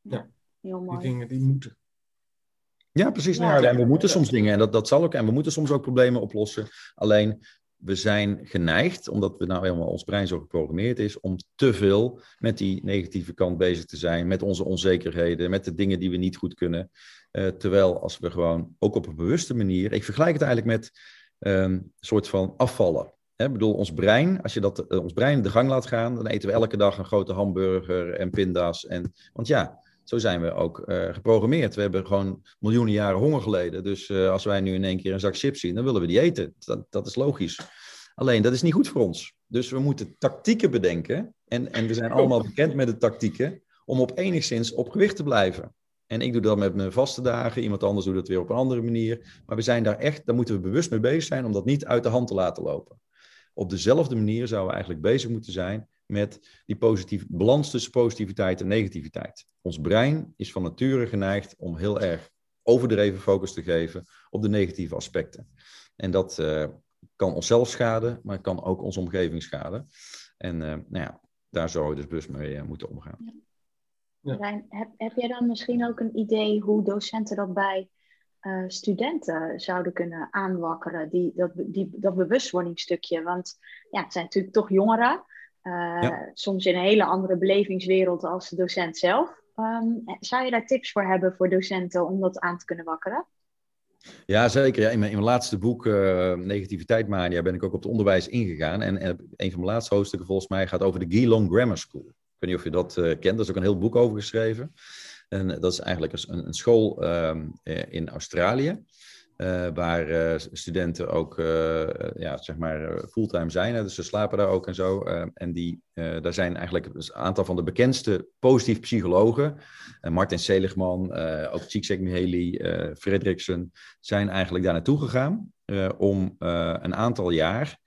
Ja, Heel mooi. die dingen die moeten. Ja, precies. Ja, nou, en we moeten soms dingen, en dat, dat zal ook, en we moeten soms ook problemen oplossen. Alleen, we zijn geneigd, omdat we nou helemaal ons brein zo geprogrammeerd is, om te veel met die negatieve kant bezig te zijn, met onze onzekerheden, met de dingen die we niet goed kunnen. Uh, terwijl als we gewoon ook op een bewuste manier, ik vergelijk het eigenlijk met um, een soort van afvallen. Ik bedoel, ons brein, als je dat, uh, ons brein de gang laat gaan, dan eten we elke dag een grote hamburger en pinda's. En, want ja, zo zijn we ook uh, geprogrammeerd. We hebben gewoon miljoenen jaren honger geleden. Dus uh, als wij nu in één keer een zak chips zien, dan willen we die eten. Dat, dat is logisch. Alleen, dat is niet goed voor ons. Dus we moeten tactieken bedenken. En, en we zijn allemaal bekend met de tactieken. Om op enigszins op gewicht te blijven. En ik doe dat met mijn vaste dagen. Iemand anders doet dat weer op een andere manier. Maar we zijn daar echt, daar moeten we bewust mee bezig zijn om dat niet uit de hand te laten lopen. Op dezelfde manier zouden we eigenlijk bezig moeten zijn met die positieve balans tussen positiviteit en negativiteit. Ons brein is van nature geneigd om heel erg overdreven focus te geven op de negatieve aspecten. En dat uh, kan onszelf schaden, maar kan ook onze omgeving schaden. En uh, nou ja, daar zouden we dus bewust mee uh, moeten omgaan. Ja. Ja. Rijn, heb, heb jij dan misschien ook een idee hoe docenten dat bij uh, studenten zouden kunnen aanwakkeren, die, dat, die, dat bewustwordingsstukje. Want ja, het zijn natuurlijk toch jongeren, uh, ja. soms in een hele andere belevingswereld als de docent zelf. Um, zou je daar tips voor hebben voor docenten om dat aan te kunnen wakkeren? Ja, zeker. Ja, in, mijn, in mijn laatste boek, uh, Negativiteit Mania, ben ik ook op het onderwijs ingegaan. En, en een van mijn laatste hoofdstukken volgens mij gaat over de Geelong Grammar School. Ik weet niet of je dat uh, kent, daar is ook een heel boek over geschreven. En dat is eigenlijk een, een school um, in Australië. Uh, waar uh, studenten ook uh, ja, zeg maar fulltime zijn. Hè, dus ze slapen daar ook en zo. en die, daar zijn eigenlijk een aantal van de bekendste positief psychologen. Martin Seligman, ook Csikszentmihalyi, Fredriksen, zijn eigenlijk daar naartoe gegaan om een aantal jaar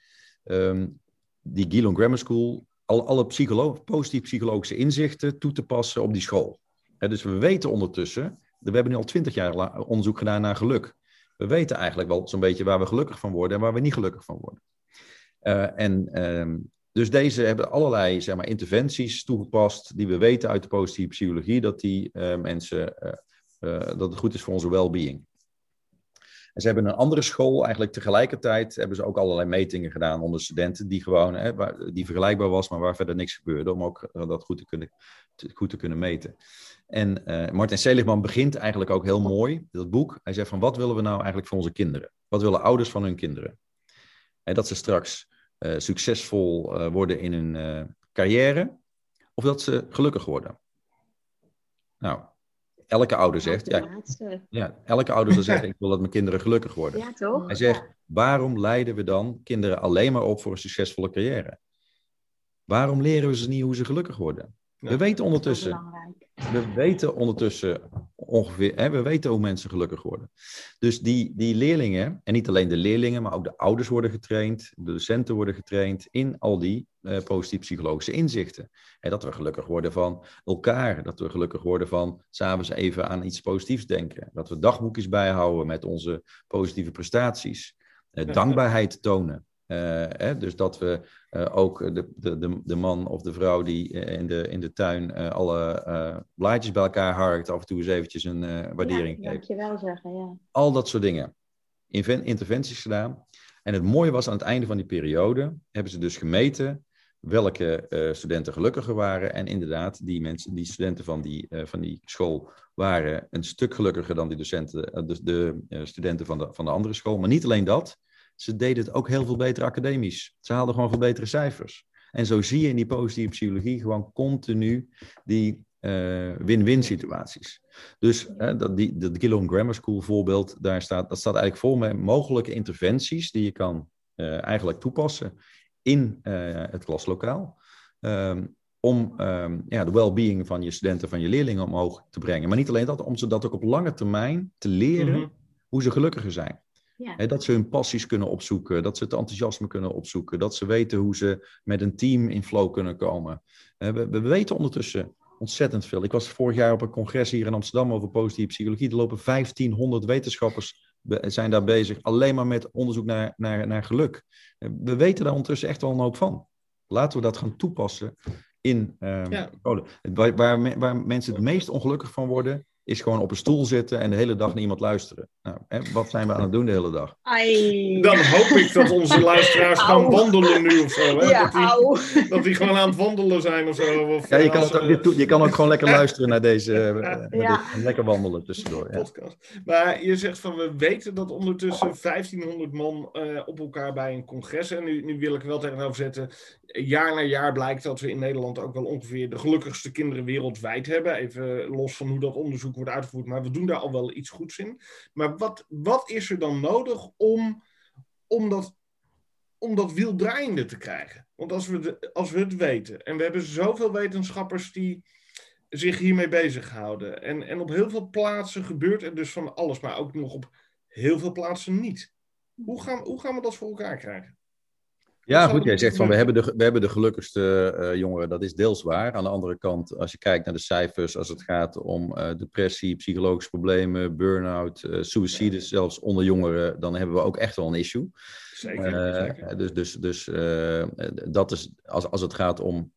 um, die Geelong Grammar School al, alle psycholo positief psychologische inzichten toe te passen op die school dus we weten ondertussen, we hebben nu al twintig jaar onderzoek gedaan naar geluk. We weten eigenlijk wel zo'n beetje waar we gelukkig van worden en waar we niet gelukkig van worden. Uh, en, uh, dus deze hebben allerlei zeg maar, interventies toegepast die we weten uit de positieve psychologie dat die mensen dat het goed is voor onze well-being. En ze hebben een andere school, eigenlijk tegelijkertijd hebben ze ook allerlei metingen gedaan onder studenten die gewoon, hè, die vergelijkbaar was, maar waar verder niks gebeurde, om ook dat goed te kunnen, goed te kunnen meten. En uh, Martin Seligman begint eigenlijk ook heel mooi, dat boek. Hij zegt van, wat willen we nou eigenlijk voor onze kinderen? Wat willen ouders van hun kinderen? En dat ze straks uh, succesvol uh, worden in hun carrière, of dat ze gelukkig worden. Nou, elke ouder zegt, ja, ja, elke ouder zal zeggen, ik wil dat mijn kinderen gelukkig worden. Ja, toch? Hij zegt, waarom leiden we dan kinderen alleen maar op voor een succesvolle carrière? Waarom leren we ze niet hoe ze gelukkig worden? we weten ondertussen, we weten ondertussen ongeveer, hè, we weten hoe mensen gelukkig worden. Dus die, die leerlingen, en niet alleen de leerlingen, maar ook de ouders worden getraind, de docenten worden getraind in al die uh, positieve psychologische inzichten. En dat we gelukkig worden van elkaar, dat we gelukkig worden van s'avonds even aan iets positiefs denken. Dat we dagboekjes bijhouden met onze positieve prestaties. Uh, dankbaarheid tonen. Uh, hè, dus dat we ook de, de, de, man of de vrouw die in de, in de tuin uh, alle blaadjes bij elkaar harkt, af en toe eens eventjes een waardering ja, geeft. Dankjewel zeggen, ja. Al dat soort dingen. Inven interventies gedaan. En het mooie was aan het einde van die periode, hebben ze dus gemeten welke studenten gelukkiger waren. En inderdaad, die, mensen, die studenten van die, van die school waren een stuk gelukkiger dan die docenten, de, de studenten van de, van de andere school. Maar niet alleen dat, ze deden het ook heel veel beter academisch. Ze haalden gewoon veel betere cijfers. En zo zie je in die positieve psychologie gewoon continu die uh, win-win situaties. Dus dat, die, dat Gillon Grammar School voorbeeld, daar staat, dat staat eigenlijk vol met mogelijke interventies die je kan uh, eigenlijk toepassen in uh, het klaslokaal. Um, om um, ja, de well-being van je studenten, van je leerlingen omhoog te brengen. Maar niet alleen dat, om ze dat ook op lange termijn te leren mm -hmm. hoe ze gelukkiger zijn. Ja. dat ze hun passies kunnen opzoeken, dat ze het enthousiasme kunnen opzoeken, dat ze weten hoe ze met een team in flow kunnen komen. we, we, weten ondertussen ontzettend veel. Ik was vorig jaar op een congres hier in Amsterdam over positieve psychologie. Er lopen 1500 wetenschappers zijn daar bezig, alleen maar met onderzoek naar, naar, naar geluk. We weten daar ondertussen echt wel een hoop van. Laten we dat gaan toepassen in um, ja. waar, waar, waar mensen het meest ongelukkig van worden, is gewoon op een stoel zitten en de hele dag naar iemand luisteren. Nou, hè, wat zijn we aan het doen de hele dag? Ai. Dan hoop ik dat onze luisteraars gaan wandelen nu of zo. Hè? Ja, dat, die, dat die gewoon aan het wandelen zijn of zo. Of ja, je, kan het ook, je kan ook gewoon lekker luisteren naar deze. Ja. dit, lekker wandelen tussendoor. Ja. Podcast. Maar je zegt van we weten dat ondertussen 1500 man uh, op elkaar bij een congres. En nu, nu wil ik er wel tegenover zetten. Jaar na jaar blijkt dat we in Nederland ook wel ongeveer de gelukkigste kinderen wereldwijd hebben. Even los van hoe dat onderzoek wordt uitgevoerd, maar we doen daar al wel iets goeds in. Maar wat, wat is er dan nodig om, om, dat, om dat wiel draaiende te krijgen? Want als we, als we het weten, en we hebben zoveel wetenschappers die zich hiermee bezighouden. En, en op heel veel plaatsen gebeurt er dus van alles, maar ook nog op heel veel plaatsen niet. Hoe gaan, hoe gaan we dat voor elkaar krijgen? Ja, goed. Jij zegt van we hebben de, we hebben de gelukkigste uh, jongeren. Dat is deels waar. Aan de andere kant, als je kijkt naar de cijfers, als het gaat om uh, depressie, psychologische problemen, burn-out, uh, suïcide, ja. zelfs onder jongeren, dan hebben we ook echt wel een issue. Zeker. zeker. Dus, dus, dus dat is, als, als het gaat om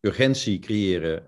urgentie creëren,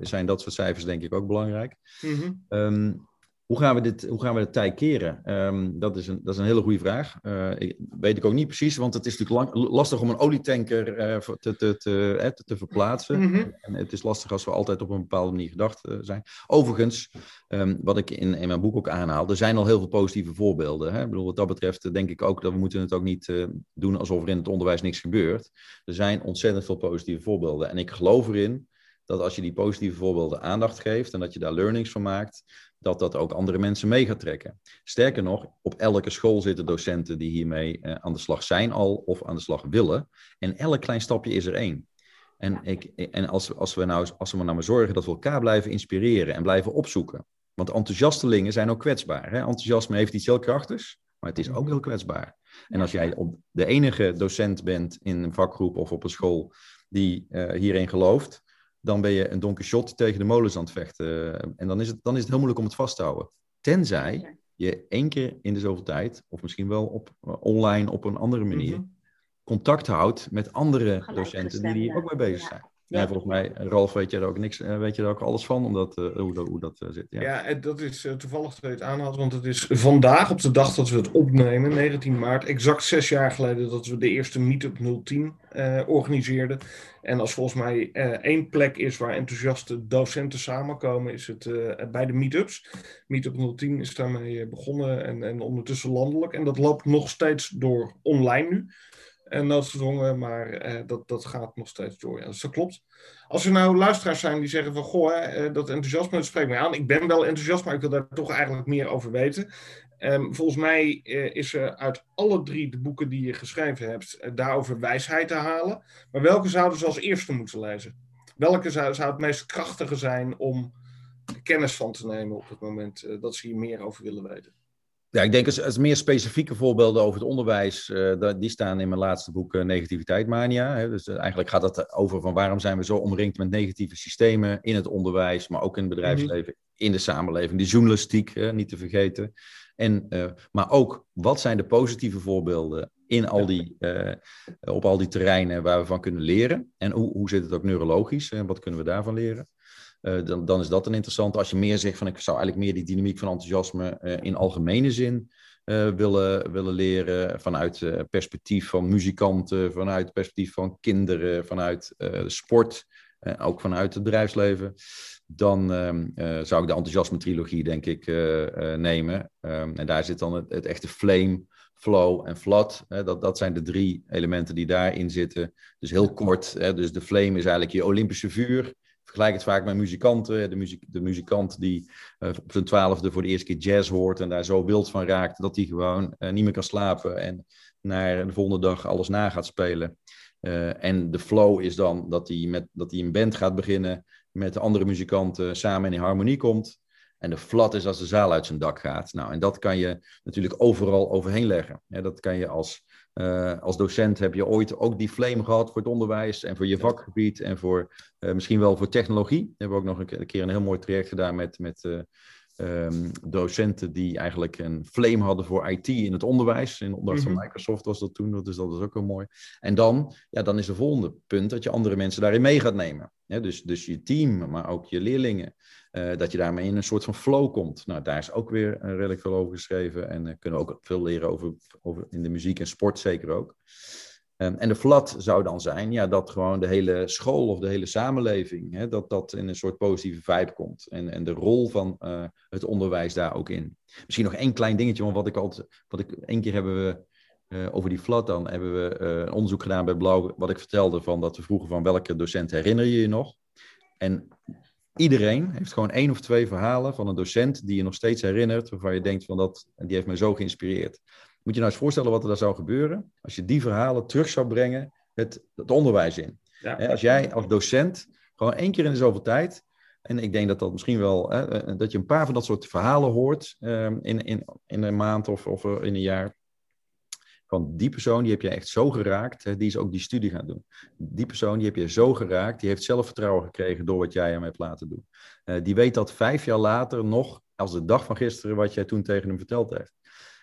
zijn dat soort cijfers denk ik ook belangrijk. Mm -hmm. um, hoe gaan we dit, hoe gaan we dit tij keren? Um, dat, is een, dat is een hele goede vraag. Uh, ik, weet ik ook niet precies, want het is natuurlijk lang, lastig om een olietanker uh, te, te, te, te, verplaatsen. Mm -hmm. En het is lastig als we altijd op een bepaalde manier gedacht uh, zijn. Overigens, um, wat ik in, in mijn boek ook aanhaal, er zijn al heel veel positieve voorbeelden. Hè? Ik bedoel, wat dat betreft denk ik ook dat we moeten het ook niet doen alsof er in het onderwijs niks gebeurt. Er zijn ontzettend veel positieve voorbeelden. En ik geloof erin dat als je die positieve voorbeelden aandacht geeft en dat je daar learnings van maakt, dat dat ook andere mensen mee gaat trekken. Sterker nog, op elke school zitten docenten die hiermee uh, aan de slag zijn al of aan de slag willen. En elk klein stapje is er één. En, ik, en als, als, we nou, als we nou maar zorgen dat we elkaar blijven inspireren en blijven opzoeken. Want enthousiastelingen zijn ook kwetsbaar. Hè? Enthousiasme heeft iets heel krachtigs, maar het is ook heel kwetsbaar. En als jij op de enige docent bent in een vakgroep of op een school die uh, hierin gelooft, dan ben je een Don Quixote tegen de molens aan het vechten. En dan is, het, dan is het heel moeilijk om het vast te houden. Tenzij je één keer in de zoveel tijd, of misschien wel op, online op een andere manier, contact houdt met andere docenten die hier ook mee bezig zijn. Ja. volgens mij, Ralf, weet je er ook niks, eh, weet je er ook alles van, omdat, uh, hoe, hoe dat uh, zit. Ja, ja dat is uh, toevallig dat je het aanhad, want het is vandaag, op de dag dat we het opnemen, 19 maart, exact zes jaar geleden dat we de eerste Meetup 010 organiseerden. En als volgens mij één plek is waar enthousiaste docenten samenkomen, is het bij de meetups. Meetup 010 is daarmee begonnen en, en ondertussen landelijk. En dat loopt nog steeds door online nu en noodgedwongen, maar eh, dat, dat gaat nog steeds door. Ja, dus dat klopt. Als er nou luisteraars zijn die zeggen van, goh, eh, dat enthousiasme, spreekt mij aan. Ik ben wel enthousiast, maar ik wil daar toch eigenlijk meer over weten. Um, volgens mij uh, is er uit alle drie de boeken die je geschreven hebt, uh, daarover wijsheid te halen. Maar welke zouden ze als eerste moeten lezen? Welke zou, zou het meest krachtige zijn om kennis van te nemen op het moment uh, dat ze hier meer over willen weten? Ja, ik denk als, als meer specifieke voorbeelden over het onderwijs, uh, die staan in mijn laatste boek uh, Negativiteit Mania. Hè. Dus uh, eigenlijk gaat het over van waarom zijn we zo omringd met negatieve systemen in het onderwijs, maar ook in het bedrijfsleven, mhm. in de samenleving. Die journalistiek, niet te vergeten. En, maar ook, wat zijn de positieve voorbeelden in al die, op al die terreinen waar we van kunnen leren? En hoe, hoe zit het ook neurologisch? en wat kunnen we daarvan leren? Uh, dan, dan is dat een interessante. Als je meer zegt van ik zou eigenlijk meer die dynamiek van enthousiasme uh, in algemene zin uh, willen, willen leren. Vanuit perspectief van muzikanten, vanuit perspectief van kinderen, vanuit sport, ook vanuit het bedrijfsleven. Dan ehm, zou ik de enthousiasme trilogie denk ik nemen. Um, en daar zit dan het, het echte flame flow en flood. Hè, dat, dat zijn de drie elementen die daarin zitten. Dus heel kort, hè, dus de flame is eigenlijk je Olympische vuur vergelijk het vaak met muzikanten. De, muziek, de muzikant die uh, op zijn twaalfde voor de eerste keer jazz hoort en daar zo wild van raakt dat hij gewoon uh, niet meer kan slapen en naar de volgende dag alles na gaat spelen. Uh, en de flow is dan dat hij, met, dat hij een band gaat beginnen met de andere muzikanten samen in harmonie komt. En de flat is als de zaal uit zijn dak gaat. Nou, en dat kan je natuurlijk overal overheen leggen. Ja, dat kan je als uh, als docent heb je ooit ook die flame gehad voor het onderwijs en voor je vakgebied en voor uh, misschien wel voor technologie. We hebben ook nog een keer een heel mooi traject gedaan met, met uh, um, docenten die eigenlijk een flame hadden voor IT in het onderwijs. In opdracht van Microsoft was dat toen, dus dat is ook heel mooi. En dan, ja, dan is de volgende punt dat je andere mensen daarin mee gaat nemen. Ja, dus, dus je team, maar ook je leerlingen. Uh, dat je daarmee in een soort van flow komt. Nou, daar is ook weer uh, redelijk veel over geschreven. En uh, kunnen we ook veel leren over, over in de muziek en sport zeker ook. Um, en de flat zou dan zijn ja, dat gewoon de hele school of de hele samenleving, hè, dat dat in een soort positieve vibe komt. En, en de rol van het onderwijs daar ook in. Misschien nog één klein dingetje, want wat ik altijd, wat ik, één keer hebben we over die flat dan, hebben we een onderzoek gedaan bij Blauw, wat ik vertelde van dat we vroegen van welke docent herinner je je nog? En Iedereen heeft gewoon één of twee verhalen van een docent die je nog steeds herinnert, waarvan je denkt van dat, die heeft mij zo geïnspireerd. Moet je nou eens voorstellen wat er daar zou gebeuren als je die verhalen terug zou brengen het, het onderwijs in. als jij als docent gewoon één keer in de zoveel tijd, en ik denk dat dat misschien wel, hè, dat je een paar van dat soort verhalen hoort um, in, in, in een maand of, of in een jaar, van die persoon, die heb je echt zo geraakt, die is ook die studie gaan doen. Die persoon, die heb je zo geraakt, die heeft zelfvertrouwen gekregen door wat jij hem hebt laten doen. Uh, die weet dat vijf jaar later nog, als de dag van gisteren, wat jij toen tegen hem verteld heeft.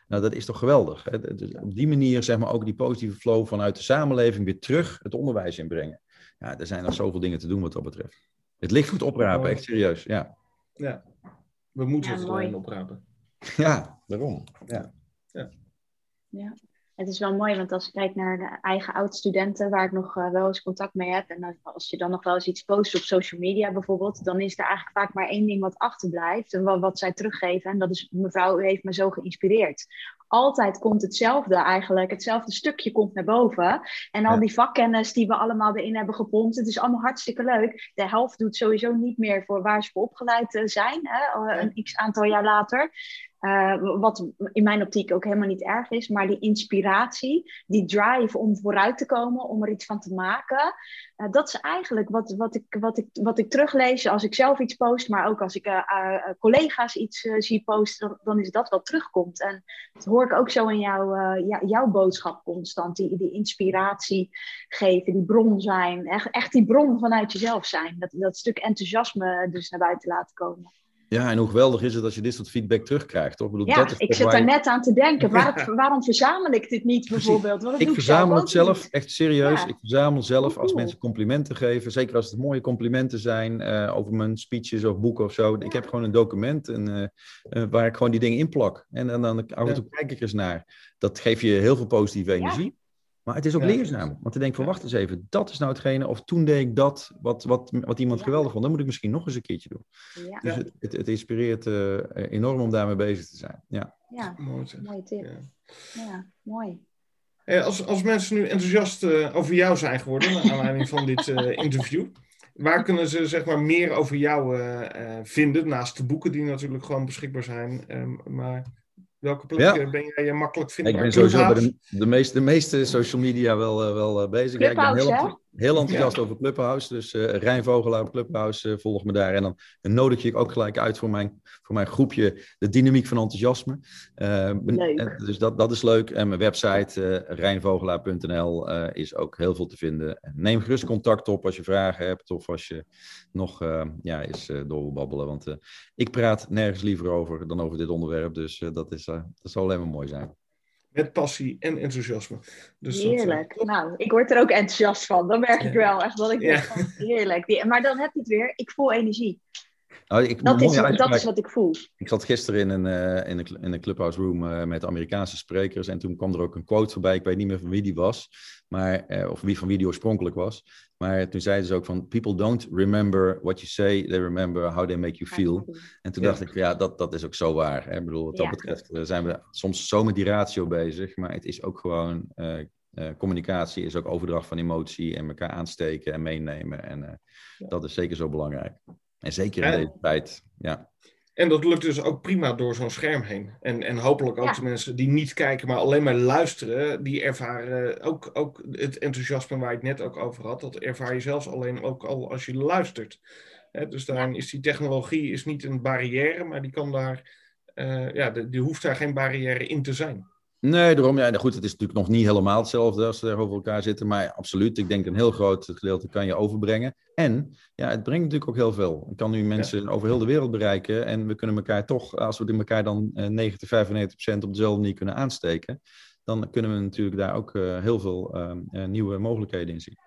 Nou, dat is toch geweldig. Hè? Dus op die manier, zeg maar, ook die positieve flow vanuit de samenleving weer terug het onderwijs inbrengen. Ja, er zijn nog zoveel dingen te doen wat dat betreft. Het licht goed oprapen, echt serieus, ja. Ja, we moeten ja, het alleen oprapen. Ja, daarom. Ja. ja. ja het is wel mooi, want als ik kijk naar de eigen oud-studenten, waar ik nog uh, wel eens contact mee heb, en als je dan nog wel eens iets post op social media bijvoorbeeld, dan is er eigenlijk vaak maar één ding wat achterblijft, en wat, wat zij teruggeven, en dat is mevrouw, u heeft me zo geïnspireerd. Altijd komt hetzelfde eigenlijk, hetzelfde stukje komt naar boven. En al die vakkennis die we allemaal erin hebben gepompt, het is allemaal hartstikke leuk. De helft doet sowieso niet meer voor waar ze voor opgeleid eh, zijn, hè, een x aantal jaar later. Uh, wat in mijn optiek ook helemaal niet erg is, maar die inspiratie, die drive om vooruit te komen, om er iets van te maken, uh, dat is eigenlijk wat, wat, ik, wat, ik, wat ik teruglees als ik zelf iets post, maar ook als ik uh, collega's iets zie posten, dan, is dat wat terugkomt. En dat hoor ik ook zo in jou, jouw boodschap constant, die, die inspiratie geven, die bron zijn, echt, echt die bron vanuit jezelf zijn, dat, dat stuk enthousiasme dus naar buiten laten komen. Ja, en hoe geweldig is het als je dit soort feedback terugkrijgt, toch? Ik, bedoel, ja, dat is ik zit daar je- net aan te denken. Waar, waarom verzamel ik dit niet bijvoorbeeld? Want Ik verzamel zelf het zelf, echt serieus. Ja. Ik verzamel zelf als mensen complimenten geven. Zeker als het mooie complimenten zijn eh, over mijn speeches of boeken of zo. Ik heb gewoon een document en, eh, eh, waar ik gewoon die dingen in plak. En, en dan af en toe kijk ik er eens naar. Dat geeft je heel veel positieve energie. Maar het is ook Ja. leerzaam. Want te denken van, Ja. wacht eens even. Dat is nou hetgene. Of toen deed ik dat, wat, wat, wat iemand Ja. geweldig vond. Dan moet ik misschien nog eens een keertje doen. Dus het, het, het inspireert eh, enorm om daarmee bezig te zijn. Ja. ja, Mooi mooie tip. Ja. Ja, mooi. Eh, Als, als mensen nu enthousiast eh, over jou zijn geworden, naar aanleiding van dit eh, interview, waar kunnen ze zeg maar meer over jou eh, eh, vinden? Naast de boeken die natuurlijk gewoon beschikbaar zijn. Ehm, maar welke plek Ja. eh, ben jij makkelijk vindbaar? Ik ben sowieso bij de, de, meeste, de meeste social media wel, eh, wel eh, bezig. Ja, ik ben Clubhouse, heel, hè? enthou- heel enthousiast over Clubhouse. Dus eh Rijn Vogelaar op Clubhouse, eh, volg me daar. En dan, dan nodig je ik ook gelijk uit voor mijn, voor mijn groepje De Dynamiek van Enthousiasme. Eh, en dus dat, dat is leuk. En mijn website rijnvogelaar.nl is ook heel veel te vinden. En neem gerust contact op als je vragen hebt of als je nog ja, eens door wil babbelen. Want ik praat nergens liever over dan over dit onderwerp. Dus dat, is, dat zal alleen maar mooi zijn. Met passie en enthousiasme. Dus dat, eh, Heerlijk. Nou, ik word er ook enthousiast van. Dan merk ik wel echt dat ik Ja. denk van, heerlijk. Die- Maar dan heb je het weer. Ik voel energie. Nou, ik, Dat is, dat is wat ik voel. Ik zat gisteren in een, eh, in een, in een clubhouse room eh, met Amerikaanse sprekers. En toen kwam er ook een quote voorbij. Ik weet niet meer van wie die was. Maar, eh, of wie van wie die oorspronkelijk was. Maar toen zeiden ze ook van... People don't remember what you say. They remember how they make you feel. En toen Ja. dacht ik, ja, dat, dat is ook zo waar. Hè? Ik bedoel, wat dat Ja. betreft zijn we soms zo met die ratio bezig. Maar het is ook gewoon... eh, eh, communicatie is ook overdracht van emotie. En elkaar aansteken en meenemen. En eh, Ja. dat is zeker zo belangrijk. En zeker in En- deze tijd, ja. En dat lukt dus ook prima door zo'n scherm heen. En, en hopelijk ook Ja. de mensen die niet kijken, maar alleen maar luisteren, die ervaren ook, ook het enthousiasme waar ik het net ook over had. Dat ervaar je zelfs alleen ook al als je luistert. Hè, dus daarin is die technologie is niet een barrière, maar die kan daar, eh, ja, de- die hoeft daar geen barrière in te zijn. Nee, daarom. Ja, goed, het is natuurlijk nog niet helemaal hetzelfde als ze tegenover elkaar zitten. Maar absoluut, ik denk een heel groot gedeelte kan je overbrengen. En ja, het brengt natuurlijk ook heel veel. Ik kan nu mensen over heel de wereld bereiken. En we kunnen elkaar toch, als we elkaar dan eh, 90, 95 procent op dezelfde manier kunnen aansteken. Dan kunnen we natuurlijk daar ook eh, heel veel eh, eh, nieuwe mogelijkheden in zien.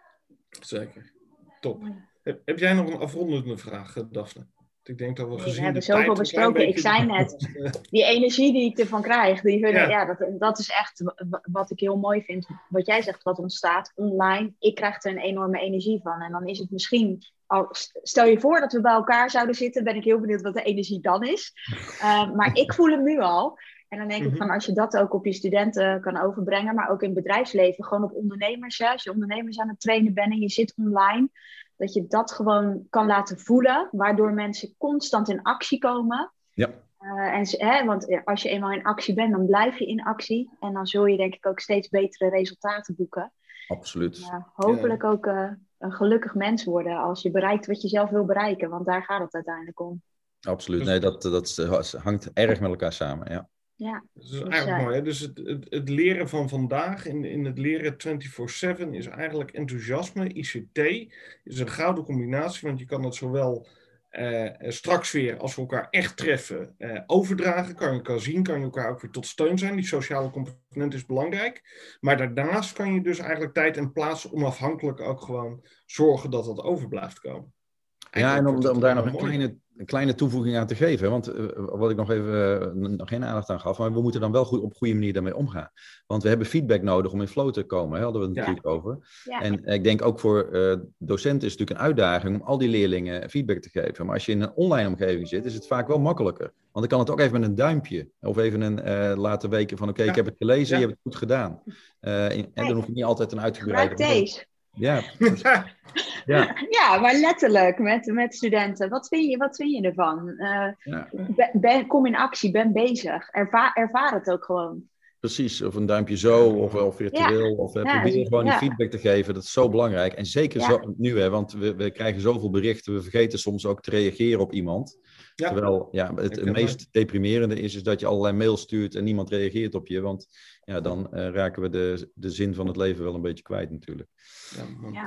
Zeker. Top. Heb, heb jij nog een afrondende vraag, eh, Daphne? Ik denk dat we gezien hebben zoveel besproken. Ik zei net, Die energie die ik ervan krijg, die, ik- Ja. dat, dat is echt wat ik heel mooi vind. Wat jij zegt, wat ontstaat online. Ik krijg er een enorme energie van. En dan is het misschien, al, stel je voor dat we bij elkaar zouden zitten, ben ik heel benieuwd wat de energie dan is. Uh, maar ik voel hem nu al. En dan denk Mhm. ik van als je dat ook op je studenten kan overbrengen, maar ook in het bedrijfsleven, gewoon op ondernemers. Hè? Als je ondernemers aan het trainen bent en je zit online, dat je dat gewoon kan laten voelen, waardoor mensen constant in actie komen. Ja. Uh, en, ze- hè, want als je eenmaal in actie bent, dan blijf je in actie. En dan zul je denk ik ook steeds betere resultaten boeken. Absoluut. Ja, hopelijk ook uh, een gelukkig mens worden als je bereikt wat je zelf wil bereiken. Want daar gaat het uiteindelijk om. Absoluut. Nee, dat, dat hangt erg met elkaar samen. Ja. Ja, Dat is eigenlijk mooi. Hè? Dus het, het, het, leren van vandaag, in, in het leren 24-7, is eigenlijk enthousiasme. ICT is een gouden combinatie, want je kan het zowel uh, straks weer, als we elkaar echt treffen, uh, overdragen. Kan je elkaar zien, kan je elkaar ook weer tot steun zijn. Die sociale component is belangrijk. Maar daarnaast kan je dus eigenlijk tijd en plaats onafhankelijk ook gewoon zorgen dat dat over blijft komen. Eigenlijk ja, en om, om daar nog een kleine, een kleine toevoeging aan te geven. Want uh, wat ik nog even uh, nog geen aandacht aan gaf, maar we moeten dan wel goed, op een goede manier daarmee omgaan. Want we hebben feedback nodig om in flow te komen, hè, hadden we het ja. natuurlijk over. Ja. En ik denk ook voor uh, docenten is het natuurlijk een uitdaging om al die leerlingen feedback te geven. Maar als je in een online omgeving zit, is het vaak wel makkelijker. Want dan kan het ook even met een duimpje of even een laten weken van oké, okay, ja. ik heb het gelezen, je hebt het goed gedaan. en dan hoef je niet altijd een uitgebreide... deze. Ja. ja. ja, maar letterlijk met, met studenten. Wat vind je, wat vind je ervan? Uh, ja. ben, kom in actie, ben bezig. Ervaar, ervaar het ook gewoon. Precies, of een duimpje zo, of wel virtueel. Ja. Of uh, ja, probeer gewoon die feedback te geven. Dat is zo belangrijk. En zeker zo, nu, hè, want we, we krijgen zoveel berichten. We vergeten soms ook te reageren op iemand. Terwijl ja, het, het meest deprimerende is, is dat je allerlei mails stuurt en niemand reageert op je. Want ja, dan uh, raken we de, de zin van het leven wel een beetje kwijt natuurlijk. Ja.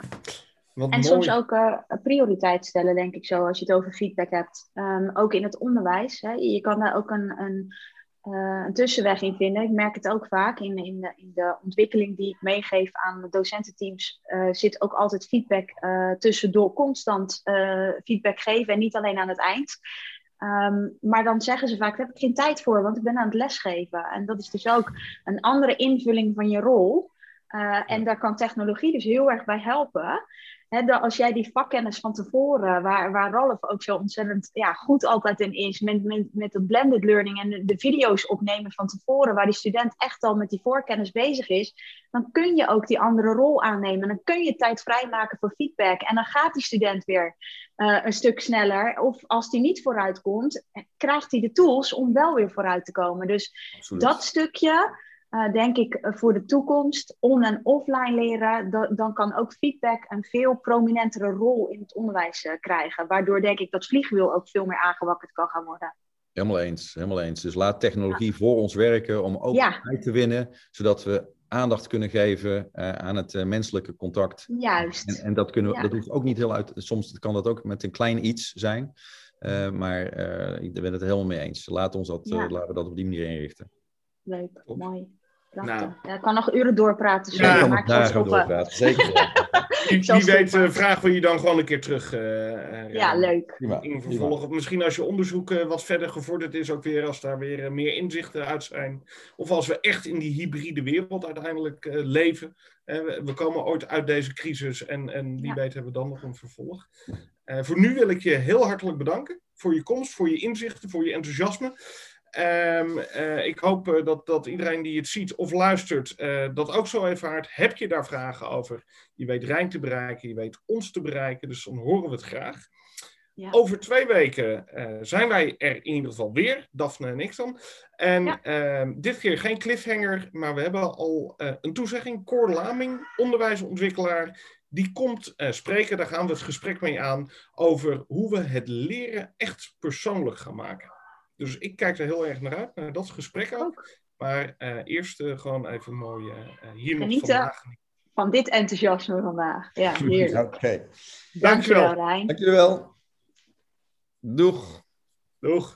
en soms ook uh, prioriteit stellen, denk ik zo, als je het over feedback hebt. Um, ook in het onderwijs. Hè. Je kan daar ook een, een, uh, een, tussenweg in vinden. Ik merk het ook vaak in, in, de, in de ontwikkeling die ik meegeef aan docententeams. Uh, zit ook altijd feedback tussendoor, constant feedback geven en niet alleen aan het eind. Um, maar dan zeggen ze vaak, daar heb ik geen tijd voor, want ik ben aan het lesgeven. En dat is dus ook een andere invulling van je rol. Uh, en daar kan technologie dus heel erg bij helpen als jij die vakkennis van tevoren, waar, waar Ralf ook zo ontzettend ja, goed altijd in is, met, met, met het blended learning en de, de, video's opnemen van tevoren, waar die student echt al met die voorkennis bezig is, dan kun je ook die andere rol aannemen. Dan kun je tijd vrijmaken voor feedback. En dan gaat die student weer uh, een stuk sneller. Of als die niet vooruit komt, krijgt hij de tools om wel weer vooruit te komen. Dus Absoluut. dat stukje uh, denk ik, eh, voor de toekomst, on- en offline leren, dan kan ook feedback een veel prominentere rol in het onderwijs uh, krijgen. Waardoor denk ik dat vliegwiel ook veel meer aangewakkerd kan gaan worden. Helemaal eens, helemaal eens. Dus laat technologie voor ons werken om ook ja. tijd te winnen, zodat we aandacht kunnen geven uh, aan het menselijke contact. Juist. En, en dat, kunnen we, dat hoeft ook niet heel uit. Soms kan dat ook met een klein iets zijn. maar ik ben het helemaal mee eens. Laat ons dat, laten we dat op die manier inrichten. Leuk, mooi. Nou. Ja, ik kan nog uren doorpraten. Ja, maar ik ga doorpraten, zeker. wie, wie weet uh, vragen we je dan gewoon een keer terug. Uh, ja, leuk. In vervolg, misschien als je onderzoek uh, wat verder gevorderd is, ook weer als daar weer meer inzichten uit zijn. Of als we echt in die hybride wereld uiteindelijk leven. We, we, komen ooit uit deze crisis en, en wie ja. weet hebben we dan nog een vervolg. voor nu wil ik je heel hartelijk bedanken voor je komst, voor je inzichten, voor je enthousiasme. Um, uh, ik hoop uh, dat, dat iedereen die het ziet of luistert uh, dat ook zo ervaart. Heb je daar vragen over? Je weet Rijn te bereiken, je weet ons te bereiken, dus dan horen we het graag. Ja. Over twee weken zijn wij er in ieder geval weer, Daphne en ik dan. En ja. Ehm, dit keer geen cliffhanger, maar we hebben al een toezegging. Cor Laming, onderwijsontwikkelaar, die komt spreken. Daar gaan we het gesprek mee aan over hoe we het leren echt persoonlijk gaan maken. Dus ik kijk er heel erg naar uit, naar dat gesprek ook. Maar uh, eerst uh, gewoon even mooi uh, hier nog vandaag. van dit enthousiasme vandaag. Ja, heerlijk. Oké. Okay. Dankjewel, Rijn. Dankjewel. Doeg. Doeg.